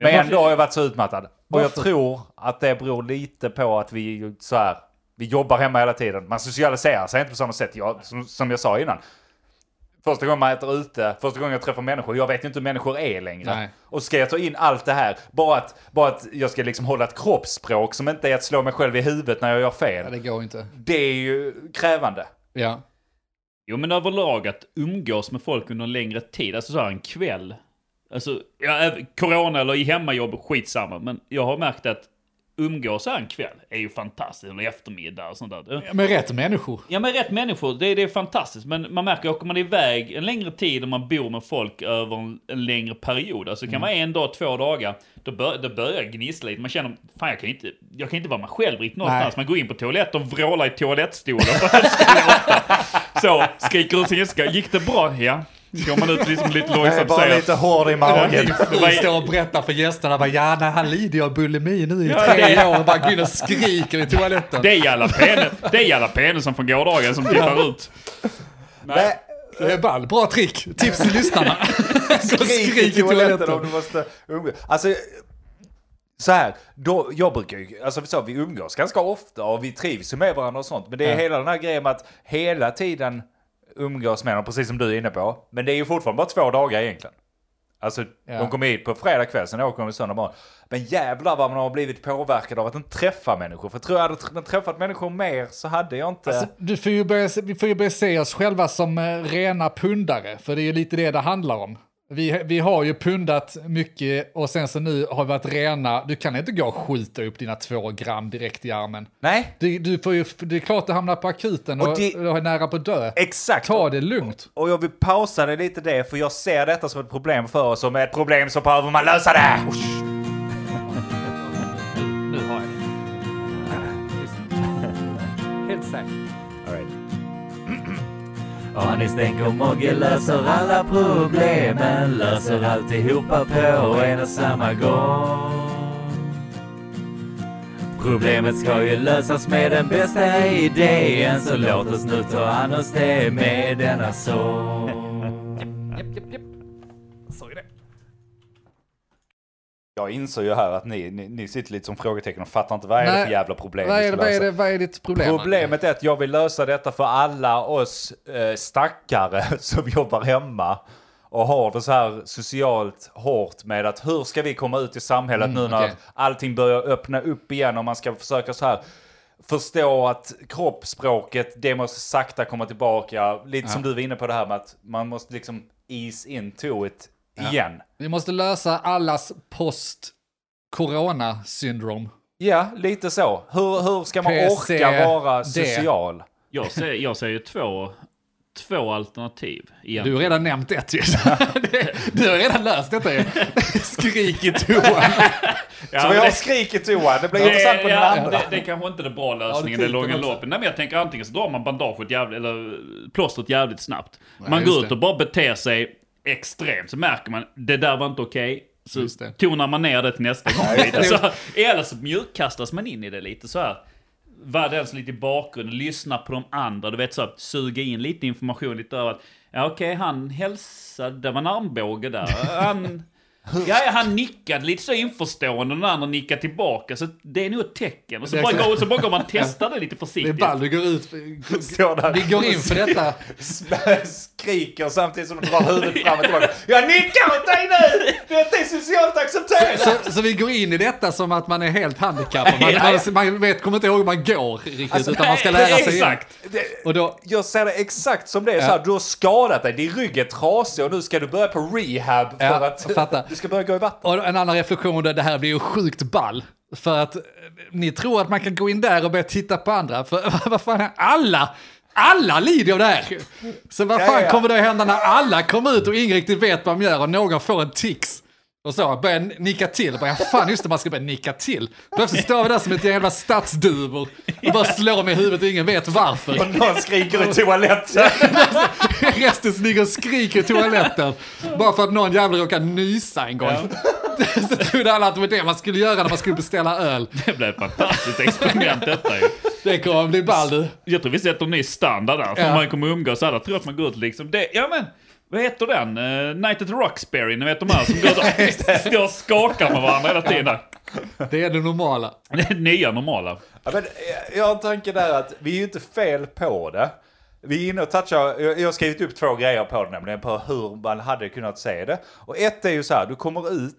Men ändå har jag varit så utmattad. Och jag tror att det beror lite på att vi så här, vi jobbar hemma hela tiden. Man socialiserar sig inte på samma sätt, jag, som, som jag sa innan. Första gången man äter ute, första gången jag träffar människor, jag vet ju inte hur människor är längre. Nej. Och ska jag ta in allt det här, bara att, bara att jag ska liksom hålla ett kroppsspråk som inte är att slå mig själv i huvudet när jag gör Ja, fel. det går inte. Det är ju krävande. Ja. Jo men överlag att umgås med folk under en längre tid, alltså så här en kväll. Alltså, ja, corona eller i hemmajobb, skitsamma. Men jag har märkt att umgås här en kväll är ju fantastiskt. Eller eftermiddag och sånt där. Med rätt människor. Ja men rätt människor, det, det är fantastiskt. Men man märker, åker man iväg en längre tid och man bor med folk över en, en längre period. Alltså kan vara en dag, två dagar. Då, bör, då börjar det gnissla lite. Man känner, fan jag kan inte, jag kan inte vara mig själv riktigt någonstans. Man går in på toaletten och vrålar i toalettstolen. det. Så, skriker ut sin ilska. Gick det bra? Ja. Går man ut liksom lite Jag är långsamt och bara säger. lite hård i magen. Vi står och berättar för gästerna, bara, ja, nej, han lider av bulimi nu i Ja, tre det- år och bara går in och skriker i toaletten. Det är jalapeno, det är jalapeno som från gårdagen som tittar ut. Nej. Det är ball. Bra trick. Tips till lyssnarna. Så Skrik i toaletten om du måste umgås. Alltså, så här, då, jag brukar ju, alltså så, vi umgås ganska ofta och vi trivs med varandra och sånt. Men det är Ja. hela den här grejen med att hela tiden umgås med dem, precis som du är inne på. Men det är ju fortfarande bara två dagar egentligen. Alltså, Ja. de kom hit på fredag kväll, sen åker de söndag morgon. Men jävlar vad man har blivit påverkad av att inte träffa människor. För tror jag hade tr- träffat människor mer så hade jag inte... Alltså, du får ju börja, vi får ju börja se oss själva som eh, rena pundare, för det är ju lite det det handlar om. Vi, vi har ju pundat mycket och sen så nu har vi varit rena. Du kan inte gå och skjuta upp dina två gram direkt i armen. Nej, Du, du får ju, det är klart du hamnar på akuten och, Och det- och är nära på att dö. exakt. Ta det lugnt. Och jag vill pausa det lite det, för jag ser detta som ett problem för oss. Som ett problem så behöver man lösa det! Nu har jag det. Helt säkert. Anis tänker Mogge löser alla problemen Löser alltihopa på en och samma gång. Problemet ska ju lösas med den bästa idén Så låt oss nu ta an oss det med denna sång. Jag inser ju här att ni, ni, ni sitter lite som frågetecken och fattar inte vad är det Nej, för jävla problem Vad är, det, vad, är det, vad är ditt problem? Problemet är att jag vill lösa detta för alla oss eh, stackare som jobbar hemma och har det så här socialt hårt med att hur ska vi komma ut i samhället nu när Mm, okej. allting börjar öppna upp igen och man ska försöka så här förstå att kroppsspråket, det måste sakta komma tillbaka. Lite som du var inne på det här med att man måste liksom ease into it igen. Vi måste lösa allas post-corona-syndrom. Ja, lite så. Hur, hur ska man PC, orka vara det. social? Jag ser, jag ser ju två, två alternativ. Igen. Du har redan nämnt ett ju. Det- Du har redan löst detta ju. Skrik i toan. Ja, så vi har det- skrik i toan, det blir intressant på den ja, andra. det, det är kanske inte är det bra lösningen Ja, i det långa tycker jag loppet. Nej men jag tänker antingen så drar man bandaget jävligt, eller plåstret jävligt snabbt. man just går ut det. och bara beter sig extremt, så märker man det där var inte okej. Så Just det. tonar man ner det till nästa gång lite. Så, eller så mjukkastas man in i det lite så här. Var den så lite i bakgrunden, lyssna på de andra, du vet så här, suga in lite information lite över att Ja okej, han hälsade, det var en armbåge där. Han, ja, ja, han nickade lite så införstående och den andra nickade tillbaka. Så det är nog ett tecken. Och så, bara, går, så bara går man och testar det lite Det är försiktigt. ball, du går ut. Står där. Vi går in för detta. skriker samtidigt som de drar huvudet fram och tillbaka. Jag nickar åt dig nu! Detta är socialt accepterat! Så, så vi går in i detta som att man är helt handikappad. Man, Ja, man, man vet, kommer inte ihåg hur man går riktigt, Alltså, utan man ska nej, lära sig. Exakt. Och då, Jag ser det exakt som det är så här, du har skadat dig, din rygg är trasig och nu ska du börja på rehab för Ja, att du ska börja gå i vatten. och en annan reflektion, det här blir ju sjukt ball. För att eh, ni tror att man kan gå in där och börja titta på andra. För vad fan är alla? Alla lider av det här. Så vad Ja, fan ja. kommer det att hända när alla kommer ut och ingen riktigt vet vad de gör och någon får en tics? Och så börjar nicka till. Bara, ja, fan just det, man ska börja nicka till. Plötsligt står vi där som ett jävla stadsduvor och bara slår mig i huvudet och ingen vet varför. Och någon skriker i toaletten. Resten ligger och skriker i toaletten. Bara för att någon jävla råkar nysa en gång. Så trodde alla att det var det man skulle göra när man skulle beställa öl. Det blev ett fantastiskt experiment detta ju. Det kommer att bli ball du. Jag tror vi sätter en ny standard där. För Ja. man kommer umgås alla tror att man går ut liksom. Det, ja men, vad heter den? Uh, Night at Roxbury, ni vet de här som går och skakar med varandra hela tiden. Det är det normala. Det är nya normala. Ja, men jag- jag har en tanke där att vi är ju inte fel på det. Vi är inne och touchar, jag jag har skrivit upp två grejer på det nämligen, på hur man hade kunnat se det. Och ett är ju så här, du kommer ut,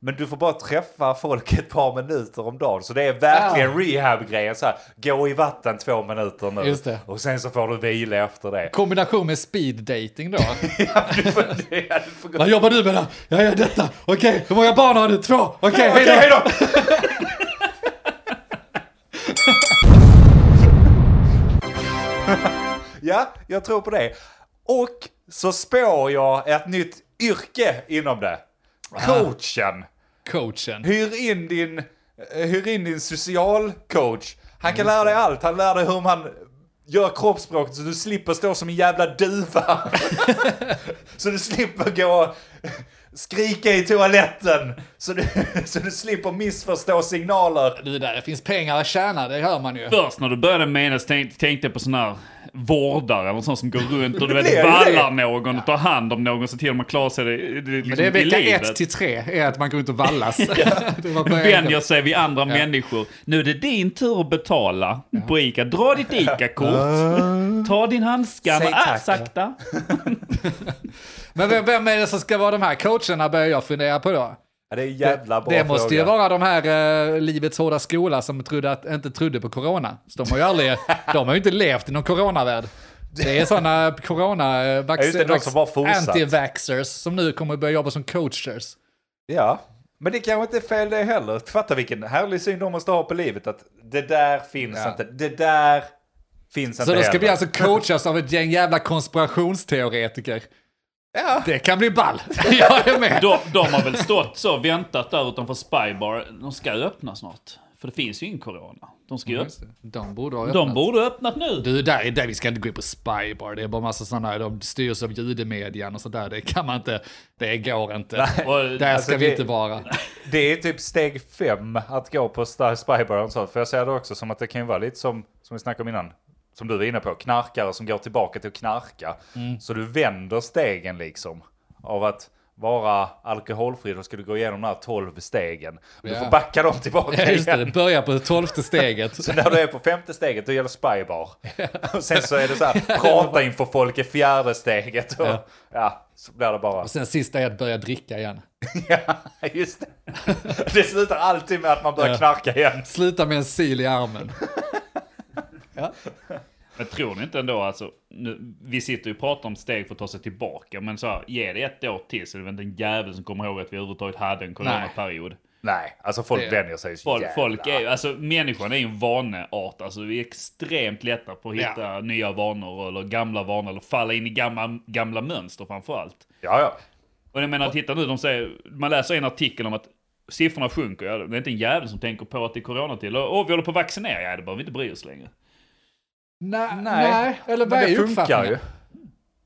men du får bara träffa folk ett par minuter om dagen. Så det är verkligen rehab-grejen så här, gå i vatten två minuter nu. Och sen så får du vila efter det. Kombination med speed dating då. Ja, du får, ja, du får gå. Vad jobbar du med då? Jag gör detta. Okej, hur många barn har du? Två. Okej, hej Okej, då. hej då! ja, jag tror på det. Och så spår jag ett nytt yrke inom det. Coachen. Coachen. Hyr in din, eh, hyr in din socialcoach. Han kan lära dig allt. Han lär dig hur man gör kroppsspråket så du slipper stå som en jävla duva. så du slipper gå och skrika i toaletten. Så du, så du slipper missförstå signaler. Du, där det finns pengar att tjäna, det hör man ju. Först när du började mena så tänkte, jag på sådana här vårdare, eller sån som går runt och du vet vallar det. någon och tar hand om någon så till att man klarar sig det, det, liksom, Men det är vecka livet. ett till tre, är att man går ut och vallas. Vänjer sig vid andra människor. Nu är det din tur att betala på Ica. Dra ditt Ica-kort. Ta din handskan. Säg Ah, sakta. Men vem, vem är det som ska vara de här coacherna börjar jag fundera på då? Ja, det är jävla bra det måste ju fråga. vara de här uh, Livets Hårda Skola som trodde att, inte trodde på corona. Så de har ju aldrig, de har ju inte levt i någon coronavärld. Det är sådana corona Ja, det, som bara fortsatt. anti-vaxxers som nu kommer att börja jobba som coachers. Ja, men det kanske inte är fel det heller. Fatta vilken härlig syn de måste ha på livet. Att det där finns Ja. inte. Det där finns Så inte då ska vi heller. alltså coachas av ett gäng jävla konspirationsteoretiker. Ja. Det kan bli ball. Jag är med. De, de har väl stått så och väntat där utanför Spybar. De ska ju öppna snart. För det finns ju ingen corona. De ska ju öppna. De borde ha De öppnat. borde ha öppnat nu. Du, där är där vi ska inte gå in på spybar. Det är bara massa sådana, de styrs av judemedian och sådär. Det kan man inte, det går inte. Och, Där Alltså, ska vi det- inte vara. Det är typ steg fem att gå på Spybar och sånt. För jag ser det också som att det kan ju vara lite som, som vi snackade om innan. Som du var inne på, knarkare som går tillbaka till att knarka. Mm. Så du vänder stegen liksom. Av att vara alkoholfri, då ska du gå igenom de här 12 stegen. Du Ja. får backa dem tillbaka Ja, just det, igen. det börjar på tolfte steget. Så när du är på femte steget, då gäller spybar. Och sen så är det så här, prata inför folk i fjärde steget. Och, ja. så blir det bara. Och sen sista är att börja dricka igen. Ja, just det. Det slutar alltid med att man börjar Ja. knarka igen. Sluta med en sil i armen. Men tror ni inte ändå alltså, nu, vi sitter ju och pratar om steg för att ta sig tillbaka, men så här, ge det ett år till så är det väl inte en jävel som kommer ihåg att vi överhuvudtaget hade en coronaperiod. Nej, alltså folk Det- vänjer sig så Folk, jävla. folk är ju, alltså människan är ju en vaneart, alltså vi är extremt lätta på att hitta Ja. nya vanor eller gamla vanor, eller falla in i gamla, gamla mönster framförallt. Ja, ja. Och jag menar, titta nu, de säger, man läser en artikel om att siffrorna sjunker, ja, det är inte en jävel som tänker på att det är corona till. Åh, vi håller på att vaccinera, ja det behöver vi inte bry oss längre. Nej, nej. eller vad Men är det funkar uppfattningen? ju.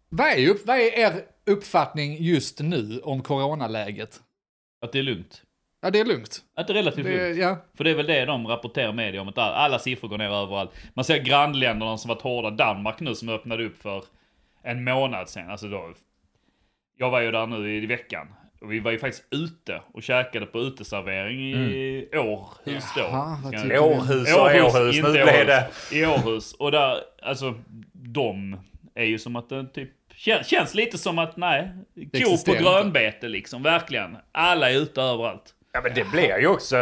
Vad är, upp, vad är er uppfattning just nu om coronaläget? Att det är lugnt. Ja, det är lugnt. Att det är relativt Det, lugnt. ja. För det är väl det de rapporterar media om, att all- alla siffror går ner överallt. Man ser grannländerna som varit hårda, Danmark nu som öppnade upp för en månad sedan. Alltså då, jag var ju där nu i veckan. Och vi var ju faktiskt ute och käkade på uteservering i Århus då. Jaha? Århus och Århus, inte nu blev det. Århus. I Århus. Och där, alltså, de är ju som att det typ kän- känns lite som att, nej, ko på grönbete liksom, verkligen. Alla är ute överallt. Ja, men det blir ju också,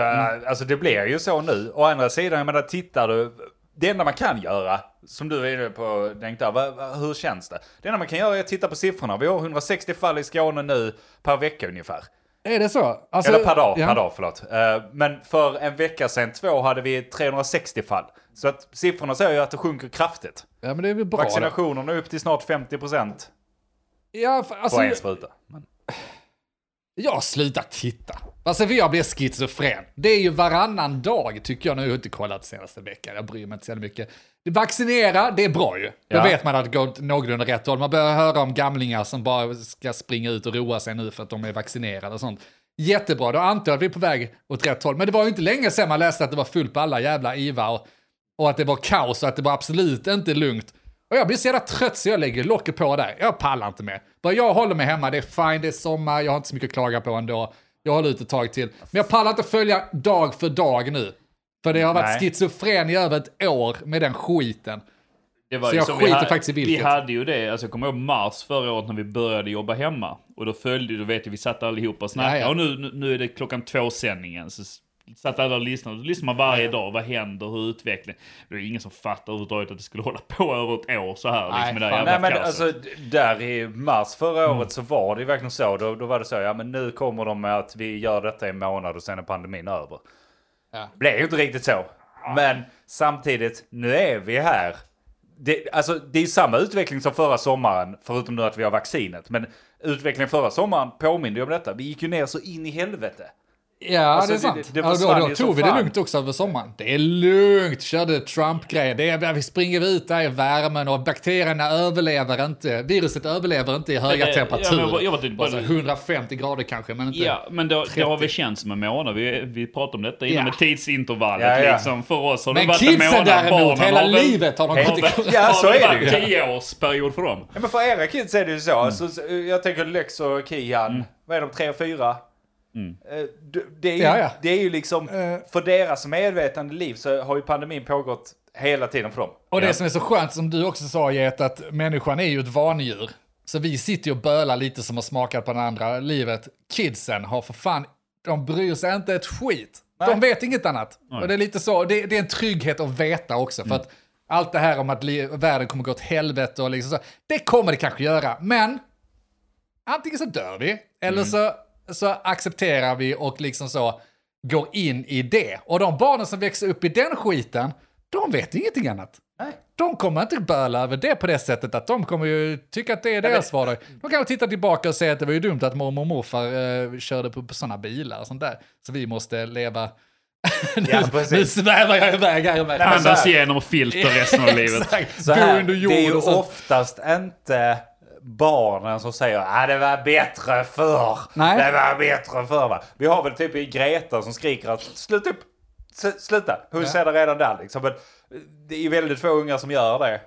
alltså det blir ju så nu. Å andra sidan, jag menar, tittar du, det enda man kan göra, som du är inne på, Denk där, hur känns det? Det enda man kan göra är att titta på siffrorna. Vi har 160 fall i Skåne nu per vecka ungefär. Är det så? Alltså, Eller per dag, ja. per dag, förlåt. Eh, Men för en vecka sedan, två, hade vi 360 fall. Så att siffrorna säger ju att det sjunker kraftigt. Ja, men det är väl bra. Vaccinationerna är upp till snart 50% Ja, för, alltså, på en spruta. Men- Jag har slutat titta. Alltså för jag blir schizofren. Det är ju varannan dag tycker jag nu. Jag har inte kollat senaste veckan. Jag bryr mig inte så mycket. Vaccinera, det är bra ju. Då Ja. vet man att det går någorlunda rätt håll. Man börjar höra om gamlingar som bara ska springa ut och roa sig nu för att de är vaccinerade och sånt. Jättebra, då antar jag att vi är på väg åt rätt håll. Men det var ju inte länge sedan man läste att det var fullt på alla jävla IVA och, och att det var kaos och att det var absolut inte lugnt. Och jag blir så jävla trött så jag lägger locket på där. Jag pallar inte med. Bara jag håller mig hemma, det är fine, det är sommar, jag har inte så mycket att klaga på ändå. Jag håller ut ett tag till. Men jag pallar inte följa dag för dag nu. För det har varit Nej. schizofren i över ett år med den skiten. Det var Så jag som skiter vi, faktiskt i vilket. Vi hade ju det, alltså jag kommer ihåg mars förra året när vi började jobba hemma. Och då följde, du vet vi satt allihopa och snackade. Ja, ja. Och nu, nu, är det klockan två sändningen. Så satt alla och lyssnade. Då lyssnar man varje dag. Vad händer? Hur utvecklingen? Det är ingen som fattar överhuvudtaget att det skulle hålla på över ett år så här. Nej, Liksom, fan. här Nej men alltså där i mars förra året så var det ju verkligen så. Då, då var det så, ja men nu kommer de med att vi gör detta i en månad och sen är pandemin över. Ja. Blev ju inte riktigt så. Men samtidigt, nu är vi här. Det, alltså, det är samma utveckling som förra sommaren, förutom nu att vi har vaccinet. Men utvecklingen förra sommaren påminner ju om detta. Vi gick ju ner så in i helvete. Ja, Alltså, det är det- sant. det ja, då, försvann då ju tog vi det fan. lugnt också över sommaren. Det är lugnt, körde Trump-grejen. Det är, vi springer ut där i värmen och bakterierna överlever inte. Viruset överlever inte i höga det- ja, men temperaturer. jag var- jag var typ alltså 150 grader kanske, men inte... Ja, men det, det 30. har väl känts som en månad. Vi, vi pratade om detta innan Ja. med tidsintervallet. Ja, ja. Liksom. För oss har det Men varit en kidsen månad. däremot, Barnen hela har väl- livet har de gått i... Ja, så är det ju. tioårsperiod för dem. Ja, men för era kids är det ju så. Alltså, så, jag tänker Lex och Kian, vad är de, tre och fyra? Eh, d- Det är, ju, Ja, ja. det är ju liksom, Eh. för deras medvetande liv så har ju pandemin pågått hela tiden för dem. Och det som är så skönt, som du också sa Get, att människan är ju ett vanedjur. Så vi sitter ju och bölar lite som har smakat på det andra livet. Kidsen har för fan, de bryr sig inte ett skit. De vet inget annat. Och det är lite så, det, det är en trygghet att veta också. För att allt det här om att världen kommer gå åt helvete och liksom så, det kommer det kanske göra. Men antingen så dör vi, eller så, så accepterar vi och liksom så går in i det. Och de barnen som växer upp i den skiten, de vet ingenting annat. Nej. De kommer inte böla över det på det sättet att de kommer ju tycka att det är deras vardag. De kan titta tillbaka och säga att det var ju dumt att mormor och morfar eh, körde på, på sådana bilar och sånt där. Så vi måste leva... nu, Ja, nu svävar jag iväg här med. Andas igenom filter resten av livet. Här, under det är jord ju oftast inte barnen som säger att det var bättre förr. Nej. Det var bättre förr va. Vi har väl typ i Greta som skriker att sluta upp. Sluta. Hon Ja. säger det redan där liksom. Men det är väldigt få unga som gör det.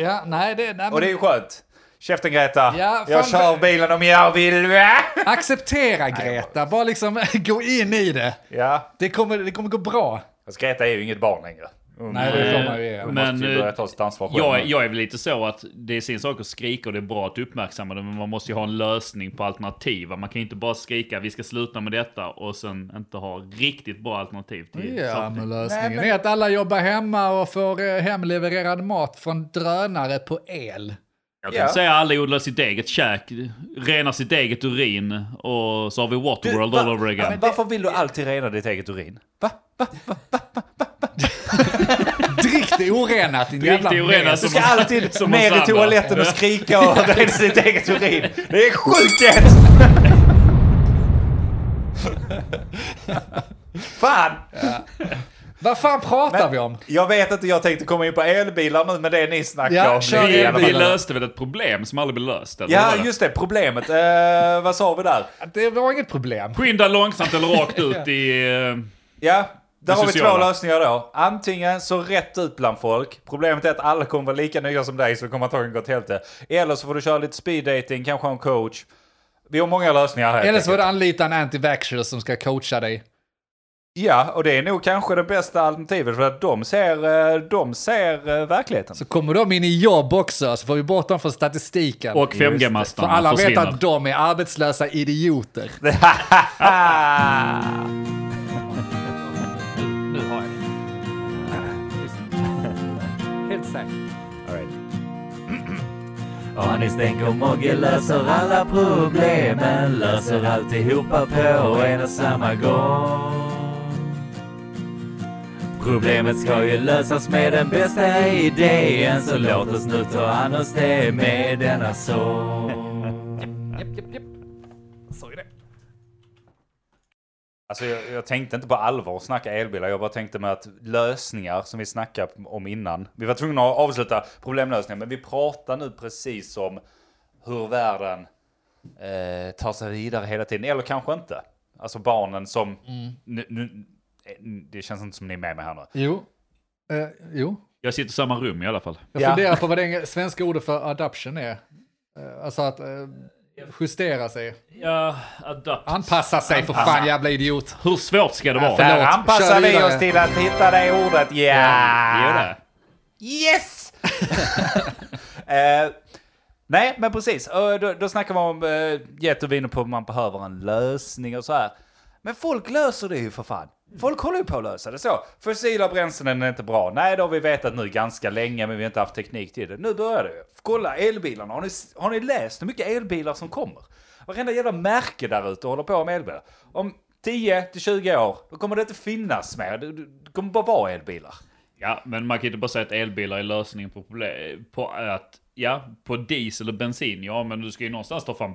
Ja, nej, det, nej, men Och det är ju skönt. Käften Greta. Ja, jag kör bilen om jag vill. va? acceptera Greta, bara liksom gå in i det. Ja. Det kommer, det kommer gå bra. Fast Greta är ju inget barn längre. Nej, det får man ju ge. Men, måste ju eh, börja ta sitt ansvar själv. Jag, jag är väl lite så att det är sin sak att skrika och det är bra att uppmärksamma det, men man måste ju ha en lösning på alternativ. Man kan ju inte bara skrika vi ska sluta med detta och sen inte ha riktigt bra alternativ till Ja, saker. men lösningen Nej, men- är att alla jobbar hemma och får eh, hemlevererad mat från drönare på el. Jag Ja. kan säga att alla odlar sitt eget käk, renar sitt eget urin och så har vi Waterworld Du, all va- over Ja, again. men varför vill du alltid rena ditt eget urin? Va? Drick det orenat din Drick jävla det orenat. Du ska alltid som ner i toaletten och skrika och rena sitt eget urin. Det är sjukt gött! Fan! Vad fan pratar Men- vi om? Jag vet inte, jag tänkte komma in på elbilar nu med det ni snackar Ja, om. kör Vi elbilar. löste väl ett problem som aldrig blev löst? Eller Ja, vad var det? just det. Problemet. Eh, vad sa vi där? Det var inget problem. Skynda långsamt eller rakt ut i... eh, Ja, där Det har vi två lösningar då. Antingen så rätt ut bland folk. Problemet är att alla kommer vara lika nya som dig så det kommer antagligen gå åt helvete. Eller så får du köra lite speed dating, kanske ha en coach. Vi har många lösningar här. Eller så får du anlita en anti-vaxxer som ska coacha dig. Ja, och det är nog kanske det bästa alternativet för att de ser, eh, de ser eh, verkligheten. Så kommer de in i jobb också, så får vi bort dem från statistiken. Och För 5G-mastarna alla vet försvinner. att de är arbetslösa idioter. Helt säkert. Anis Denk och Mogge löser alla problemen Löser alltihopa på en och samma gång. Problemet ska ju lösas med den bästa idén Så låt oss nu ta an oss det med denna sång Alltså jag, jag tänkte inte på allvar att snacka elbilar. Jag bara tänkte med att lösningar som vi snackade om innan. Vi var tvungna att avsluta problemlösningen. Men vi pratar nu precis om hur världen eh, tar sig vidare hela tiden. Eller kanske inte. Alltså barnen som... Nu, nu, eh, det känns inte som ni är med mig här nu. Jo. Eh, jo. Jag sitter i samma rum i alla fall. Jag Ja. funderar på vad det svenska ordet för adoption är. Eh, alltså att eh, justera sig. Ja, adapt. Anpassa sig för fan jävla idiot. Hur svårt ska det vara? Förlåt, Där anpassar kör vi oss till att hitta det ordet. Ja! Det. Yes! eh, nej, men precis. Och då, då snackar man om, eh, jätteviner på att man behöver en lösning och så här. Men folk löser det ju för fan. Folk håller ju på att lösa det så. Fossila bränslen är inte bra. Nej, det har vi vetat nu ganska länge, men vi har inte haft teknik till det. Nu börjar det. Kolla elbilarna. Har ni, har ni läst hur mycket elbilar som kommer? Varenda jävla märke där ute håller på med elbilar. Om 10 till 20 år, då kommer det inte finnas mer. Det, kommer bara vara elbilar. Ja, men man kan inte bara säga att elbilar är lösningen på problem. På att, ja, på diesel och bensin, ja, men du ska ju någonstans ta fram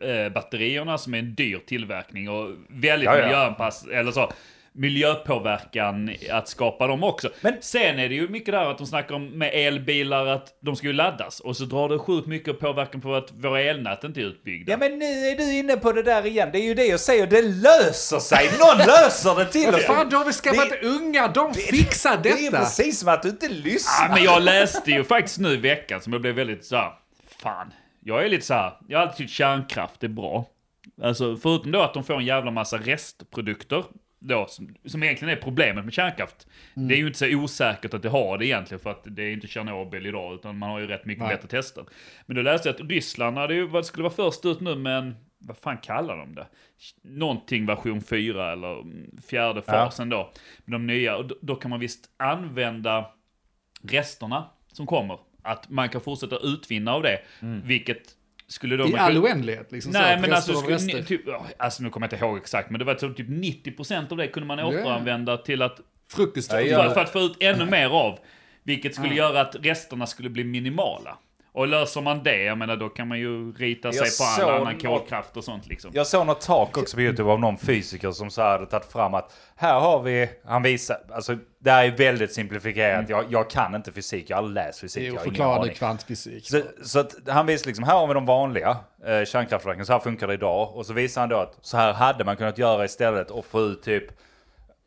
äh, batterierna som är en dyr tillverkning och väldigt Ja, ja. miljöanpass, eller så, miljöpåverkan att skapa dem också. Men- Sen är det ju mycket där att de snackar om med elbilar att de ska ju laddas och så drar det sjukt mycket påverkan på att våra elnät inte är utbyggda. Ja men nu är du inne på det där igen. Det är ju det jag säger, det löser sig. Någon löser det till Vad oss. fan, då har vi skaffat Det- unga, de fixar Det är detta. precis som att du inte Ja, lyssnar. men jag läste ju faktiskt nu i veckan som jag blev väldigt så här, fan. Jag är lite så här, jag har alltid tyckt kärnkraft är bra. Alltså förutom då att de får en jävla massa restprodukter. Då, som, som egentligen är problemet med kärnkraft. Mm. Det är ju inte så osäkert att det har det egentligen, för att det är inte Tjernobyl idag, utan man har ju rätt mycket Nej. bättre tester. Men då läste jag att Ryssland hade ju, skulle vara först ut nu med en, vad fan kallar de det? Någonting version 4 eller mm, fjärde Ja. fasen då. Med de nya, och då, då kan man visst använda resterna som kommer. Att man kan fortsätta utvinna av det, vilket skulle då... I all oändlighet liksom. Nej att men alltså, skulle, typ, alltså nu kommer jag inte ihåg exakt, men det var så typ 90% av det kunde man återanvända till att, Frukost. För, för att få ut ännu mer av. Vilket skulle göra att resterna skulle bli minimala. Och löser man det, jag menar då kan man ju rita sig Jag på såg all annan något- kolkraft och sånt liksom. Jag såg något tak också på YouTube av någon fysiker som så hade tagit fram att här har vi, han visar, alltså det här är väldigt simplifierat, jag, jag kan inte fysik, jag har läst fysik, jag har ingen oförklarande aning. kvantfysik. Så, så att han visar liksom, här har vi de vanliga eh, kärnkraftverken, så här funkar det idag. Och så visar han då att så här hade man kunnat göra istället och få ut typ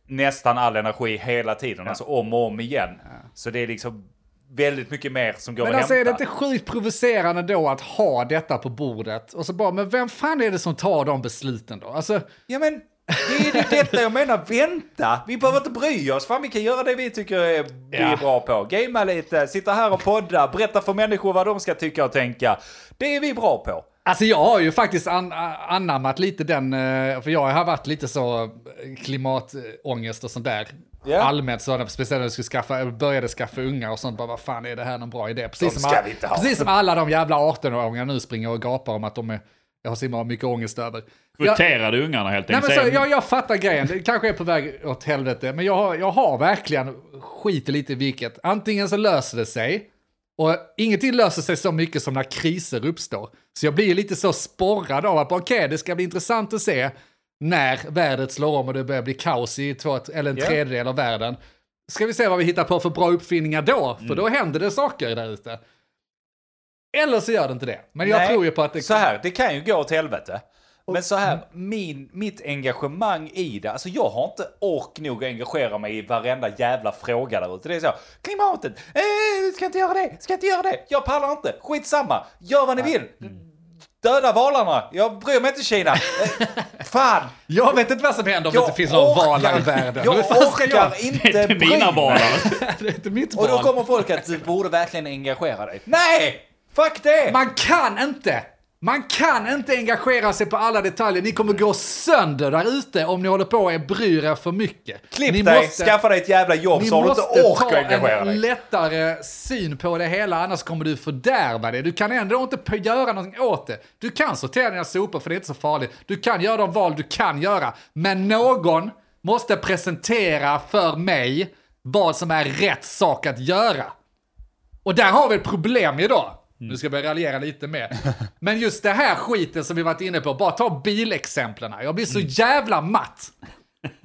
nästan all energi hela tiden, alltså om och om igen. Så det är liksom väldigt mycket mer som går Men att alltså är hämta. det inte sjukt provocerande då att ha detta på bordet? Och så bara, men vem fan är det som tar de besluten då? Alltså, Ja men, det är det detta jag menar, vänta! Vi behöver inte bry oss, fan vi kan göra det vi tycker är, vi är bra på. Gamea lite, sitta här och podda, berätta för människor vad de ska tycka och tänka. Det är vi bra på. Alltså jag har ju faktiskt an anammat lite den, eh, för jag har varit lite så eh, klimatångest och sånt där. Ja. Allmänt så, speciellt när jag skulle skaffa, började skaffa unga och sånt, bara vad fan är det här någon bra idé? Precis, De som, ska all- vi inte ha. precis som alla de jävla 18-åringar nu springer och gapar om att de är, jag har så himla mycket ångest över. Jag, Kvoterade ungarna helt nej enkelt. men så, jag, jag fattar grejen, det kanske är på väg åt helvete, men jag har, jag har verkligen skit lite i vilket. Antingen så löser det sig, och ingenting löser sig så mycket som när kriser uppstår. Så jag blir lite så sporrad av att okej, det ska bli intressant att se när världen slår om och det börjar bli kaos i två, eller en Ja. tredjedel av världen. Ska vi se vad vi hittar på för bra uppfinningar då, för då händer det saker där ute. Eller så gör det inte det. Men jag Nej, tror ju på att det... Så här, det kan ju gå åt helvete. Men så här, min, mitt engagemang i det, alltså jag har inte ork nog att engagera mig i varenda jävla fråga där ute. Det är så, klimatet, eh, ska inte göra det, ska inte göra det, jag pallar inte, skitsamma, gör vad ni vill. Döda valarna, jag bryr mig inte Kina. Eh, fan, Jag vet inte vad som händer om det jag inte finns någon valar i världen. Jag Hur fan ska orkar inte Det är bry mina mig. valar. det är inte mitt Och då val. kommer folk att du borde verkligen engagera dig. Nej! Fuck det! Man kan inte! Man kan inte engagera sig på alla detaljer. Ni kommer gå sönder där ute om ni håller på och bryr er för mycket. Klipp ni dig, skaffa dig ett jävla jobb ni så har du inte måste ork att ta engagera en dig. lättare syn på det hela, annars kommer du fördärva det. Du kan ändå inte göra någonting åt det. Du kan sortera dina sopor, för det är inte så farligt. Du kan göra de val du kan göra. Men någon måste presentera för mig vad som är rätt sak att göra. Och där har vi ett problem idag. Nu ska jag börja raljera lite mer. Men just det här skiten som vi varit inne på, bara ta bilexemplen. Jag blir så jävla matt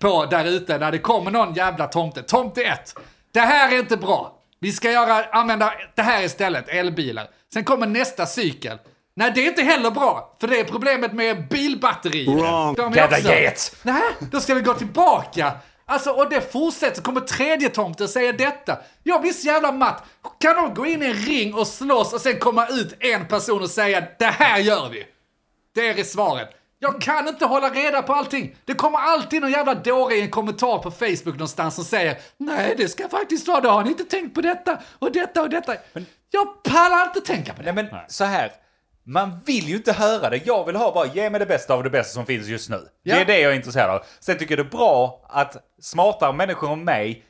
på där ute när det kommer någon jävla tomte. Tomte 1. Det här är inte bra. Vi ska göra, använda det här istället, elbilar. Sen kommer nästa cykel. Nej, det är inte heller bra, för det är problemet med bilbatterier. Wrong. De är också- get. Nej, då ska vi gå tillbaka. Alltså, och det fortsätter, så kommer tredje tomten säga detta. Jag blir så jävla matt. Kan de gå in i en ring och slåss och sen komma ut en person och säga det här gör vi? Det är svaret. Jag kan inte hålla reda på allting. Det kommer alltid någon jävla dåre i en kommentar på Facebook någonstans som säger Nej, det ska faktiskt vara det. Har ni inte tänkt på detta och detta och detta? Jag pallar inte tänka på det. Nej men så här. Man vill ju inte höra det. Jag vill ha bara, ge mig det bästa av det bästa som finns just nu. Ja. Det är det jag är intresserad av. Sen tycker jag det är bra att smartare människor än mig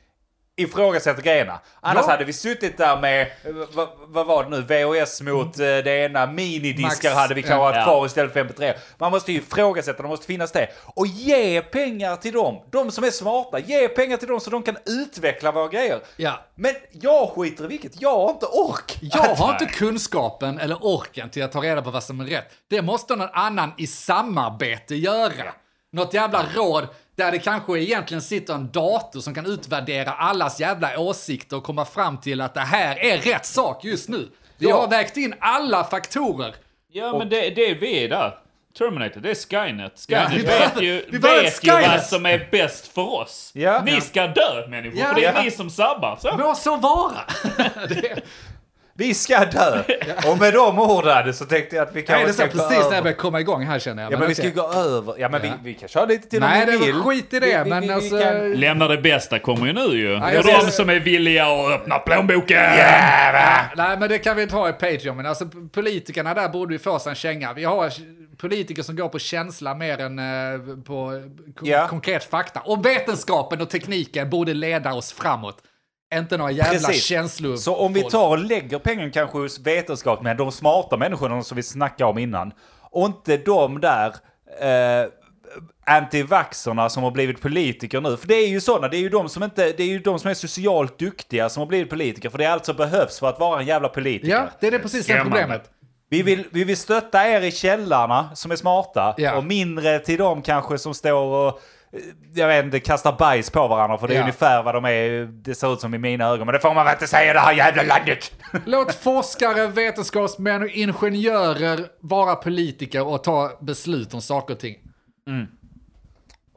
ifrågasätter grejerna. Annars Ja. hade vi suttit där med, eh, vad, vad var det nu, VHS mot eh, det ena, minidiskar Max, hade vi kanske haft Ja. kvar istället för MP3. Man måste ju ifrågasätta, det måste finnas det. Och ge pengar till dem, de som är smarta. Ge pengar till dem så de kan utveckla våra grejer. Ja. Men jag skiter i vilket, jag har inte ork. Jag att- har inte kunskapen eller orken till att ta reda på vad som är rätt. Det måste någon annan i samarbete göra. Något jävla råd där det kanske egentligen sitter en dator som kan utvärdera allas jävla åsikter och komma fram till att det här är rätt sak just nu. Vi Ja. har vägt in alla faktorer. Ja, men det, det är vi är där. Terminator, det är Skynet. Ja, Skynet vi vet ju, vet ju vad som är bäst för oss. Ja. Ni Ja. ska dö människor, Ja. för det är Ja. ni som sabbar. Så. Må så vara. det, Vi ska dö! Och med de orden så tänkte jag att vi Nej, kanske det är precis när jag börjar komma igång här känner jag. Ja men vi ska okej. gå över. Ja men Ja. Vi, vi kan köra lite till Nej, om det vi är vill. skit i det, Vi- men vi- vi alltså... kan- Lämna det bästa kommer ju nu ju. jag och ser- de som är villiga att öppna plånboken. Nej, men det kan vi ta i Patreon. Men alltså politikerna där borde ju få sig en känga. Vi har politiker som går på känsla mer än eh, på Ja. konkret fakta. Och vetenskapen och tekniken borde leda oss framåt. Inte några jävla Precis. känslor. Så om vi tar och lägger pengen kanske hos vetenskap med de smarta människorna som vi snackade om innan. Och inte de där eh, antivaxerna som har blivit politiker nu. För det är ju sådana, det är ju de som inte, det är ju de som är socialt duktiga som har blivit politiker. För det är allt som behövs för att vara en jävla politiker. Ja, det är det precis det problemet. Vi vill, vi vill stötta er i källarna som är smarta Ja. och mindre till dem kanske som står och jag vet inte, kastar bajs på varandra för det är Ja. ungefär vad de är, det ser ut som i mina ögon. Men det får man väl inte säga i det här jävla landet! Låt forskare, vetenskapsmän och ingenjörer vara politiker och ta beslut om saker och ting.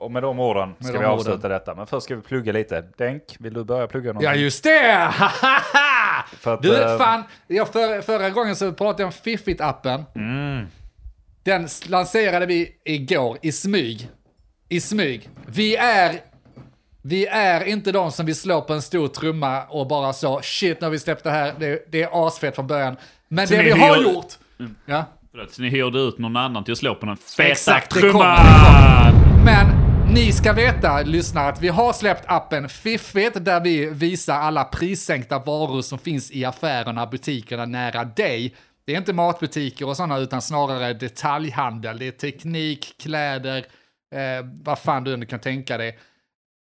Och med de orden ska de vi avsluta orden. detta. Men först ska vi plugga lite. Denk, vill du börja plugga någonting? Ja, just det! För att, du, eh, fan, jag för, förra gången så pratade jag om Fiffit-appen. Mm. Den lanserade vi igår i smyg. I smyg. Vi är, vi är inte de som vill slå på en stor trumma och bara så, shit, har vi släppt det här, det, det är asfett från början. Men Så det vi har gjort, ja, Förlåt, så ni hyrde ut någon annan till att slå på den feta Exakt, trumman. kommer, Men ni ska veta, lyssnare, att vi har släppt appen Fiffigt där vi visar alla prissänkta varor som finns i affärerna, butikerna nära dig. Det är inte matbutiker och sådana, utan snarare detaljhandel. Det är teknik, kläder, eh, vad fan du nu kan tänka dig.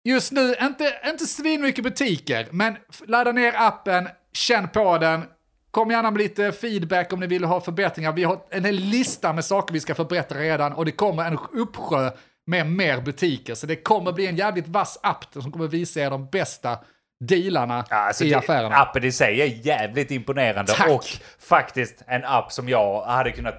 Just nu, inte, inte svinmycket butiker, men ladda ner appen, känn på den, kom gärna med lite feedback om ni vill ha förbättringar. Vi har en hel lista med saker vi ska förbättra redan och det kommer en uppsjö med mer butiker. Så det kommer bli en jävligt vass app som kommer visa er de bästa dealarna Ja, alltså i det, affärerna. Appen i sig är jävligt imponerande Tack. och faktiskt en app som jag hade kunnat,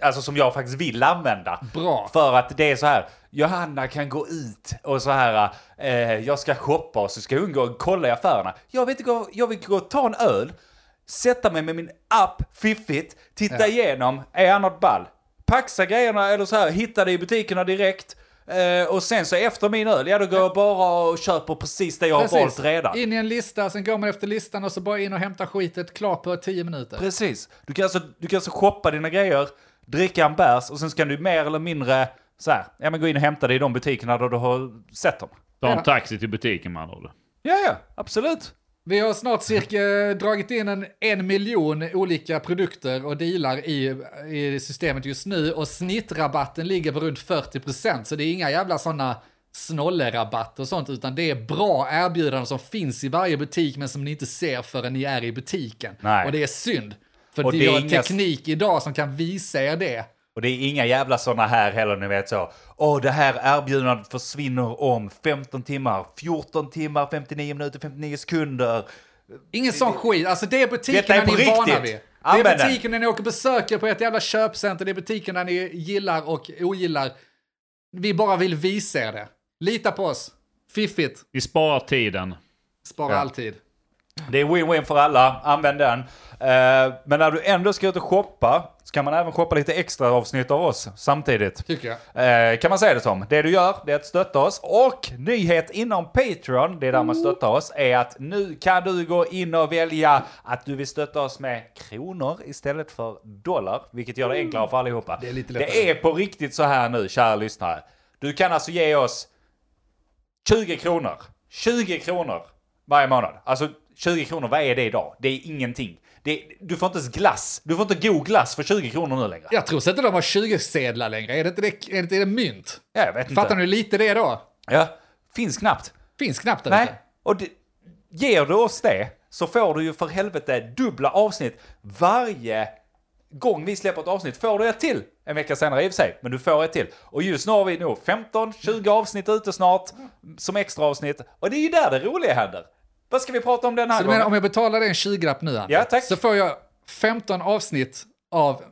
alltså som jag faktiskt vill använda. Bra. För att det är så här, Johanna kan gå ut och så här, eh, jag ska shoppa och så ska hon gå och kolla i affärerna. Jag vill inte gå, jag vill gå och ta en öl, sätta mig med min app, fiffigt, titta igenom, är jag något ball? Paxa grejerna eller så här, hitta det i butikerna direkt. Eh, och sen så efter min öl, ja då går jag bara och köper precis det jag har valt redan. In i en lista, sen går man efter listan och så bara in och hämta skitet, klart på 10 minuter. Precis. Du kan, alltså, du kan alltså shoppa dina grejer, dricka en bärs och sen ska du mer eller mindre så här, ja men gå in och hämta det i de butikerna där du har sett dem. Ta en Ja. taxi till butiken med andra. Ja, ja, absolut. Vi har snart cirka dragit in en, en miljon olika produkter och dealar i, i systemet just nu och snittrabatten ligger på runt 40%. Så det är inga jävla sådana snollerabatter och sånt, utan det är bra erbjudanden som finns i varje butik men som ni inte ser förrän ni är i butiken. Nej. Och det är synd. För Och det det är har inga- teknik idag som kan visa er det. Och det är inga jävla sådana här heller, ni vet så. Åh, det här erbjudandet försvinner om 15 timmar, 14 timmar, 59 minuter, 59 sekunder. Ingen sån skit. Alltså det är butikerna är ni är vana riktigt. vid. Det Använd är den. butikerna ni åker och besöker på ett jävla köpcenter. Det är butikerna ni gillar och ogillar. Vi bara vill visa er det. Lita på oss. Fiffigt. Vi sparar tiden. Spara Ja. alltid. Det är win-win för alla, använd den. Eh, men när du ändå ska ut och shoppa så kan man även shoppa lite extra avsnitt av oss samtidigt. Tycker jag. Eh, kan man säga det som. Det du gör, det är att stötta oss. Och nyhet inom Patreon, det är där man stöttar oss, är att nu kan du gå in och välja att du vill stötta oss med kronor istället för dollar, vilket gör det enklare för allihopa. Det är lite lättare. Det är på riktigt så här nu, kära lyssnare. Du kan alltså ge oss 20 kronor. 20 kronor varje månad. Alltså 20 kronor, vad är det idag? Det är ingenting. Det, du får inte ens glass. Du får inte god glass för 20 kronor nu längre. Jag tror så inte de har 20-sedlar längre. Är det inte det, är det, inte det mynt? Ja, jag vet inte. Fattar ni hur lite det är då? Ja, finns knappt. Finns knappt där Nej, ute. och det, ger du oss det så får du ju för helvete dubbla avsnitt varje gång vi släpper ett avsnitt. Får du ett till en vecka senare i och för sig, men du får ett till. Och just nu har vi nog 15-20 avsnitt ute snart som extra avsnitt. Och det är ju där det roliga händer. Vad ska vi prata om den här Så du gången? menar om jag betalar dig en 20-lapp nu, Andy, Ja, tack. så får jag 15 avsnitt av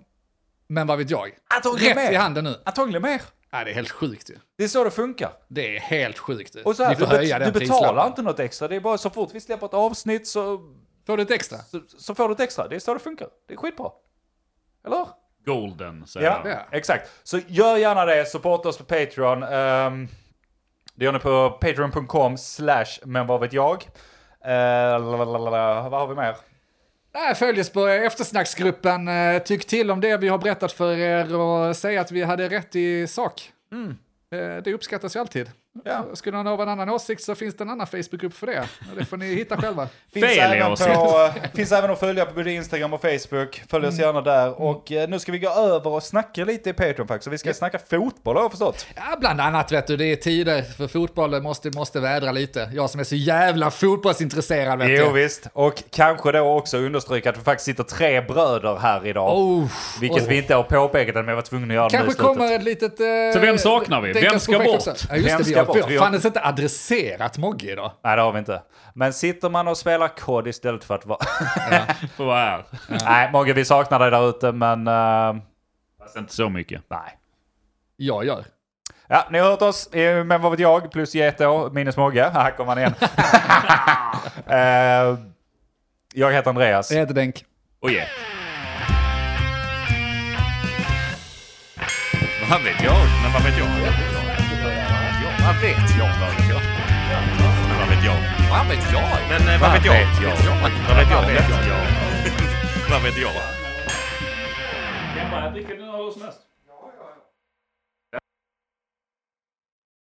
Men vad vet jag? Antagligen Rätt mer. i handen nu. Antagligen mer. Nej, det är helt sjukt ju. Det är så det funkar. Det är helt sjukt ju. Och så här, Ni får du, höja bet- den du betalar inte något extra. Det är bara så fort vi släpper ett avsnitt så Får du ett extra? så, så får du ett extra. Det är så det funkar. Det är skitbra. Eller? Golden, säger Ja, jag. Ja. exakt. Så gör gärna det. Supporta oss på Patreon. Um, det gör ni på patreon.com slash men vad vet jag. Uh, vad har vi mer? Nej, följ oss på eftersnacksgruppen. Eh, Tyck till om det vi har berättat för er och säg att vi hade rätt i sak. Eh, Det uppskattas ju alltid. Ja. Skulle någon ha en annan åsikt så finns det en annan Facebookgrupp för det. Det får ni hitta själva. Finns Fel även, åsikt. på, finns även att följa på både Instagram och Facebook. Följ oss gärna där. Och eh, nu ska vi gå över och snacka lite i Patreon faktiskt. Så vi ska snacka fotboll har jag förstått. Ja, bland annat vet du, det är tider för fotbollen måste, måste vädra lite. Jag som är så jävla fotbollsintresserad vet Jo du. visst. Och kanske då också understryka att vi faktiskt sitter tre bröder här idag. Oh, vilket oh. vi inte har påpekat men jag var tvungen att göra Kanske kommer ett litet... Eh, Så vem saknar vi? Vem ska bort? Ja, just Vem det, vi har, vi Vi har fan inte adresserat Mogge idag. Nej det har vi inte. Men sitter man och spelar kod istället för att vara... Får vara här. Nej Mogge vi saknar dig där ute men... eh, Fast inte så mycket. nej. Jag gör. Ja, ni har hört oss. Men vad vet jag? Plus Geto minus Mogge. Här kommer han igen. Eh, jag heter Andreas. Jag heter Denk. Och yeah. Vad vet jag? Men vad vet jag? Vad vet jag? Vad vet jag? Vad vet jag? Men vad vet jag? Vad vet jag? Men eh, vad vet jag? Vad vet jag? Vad vet jag? Vad vet jag? Jag bara dricker den alldeles mest.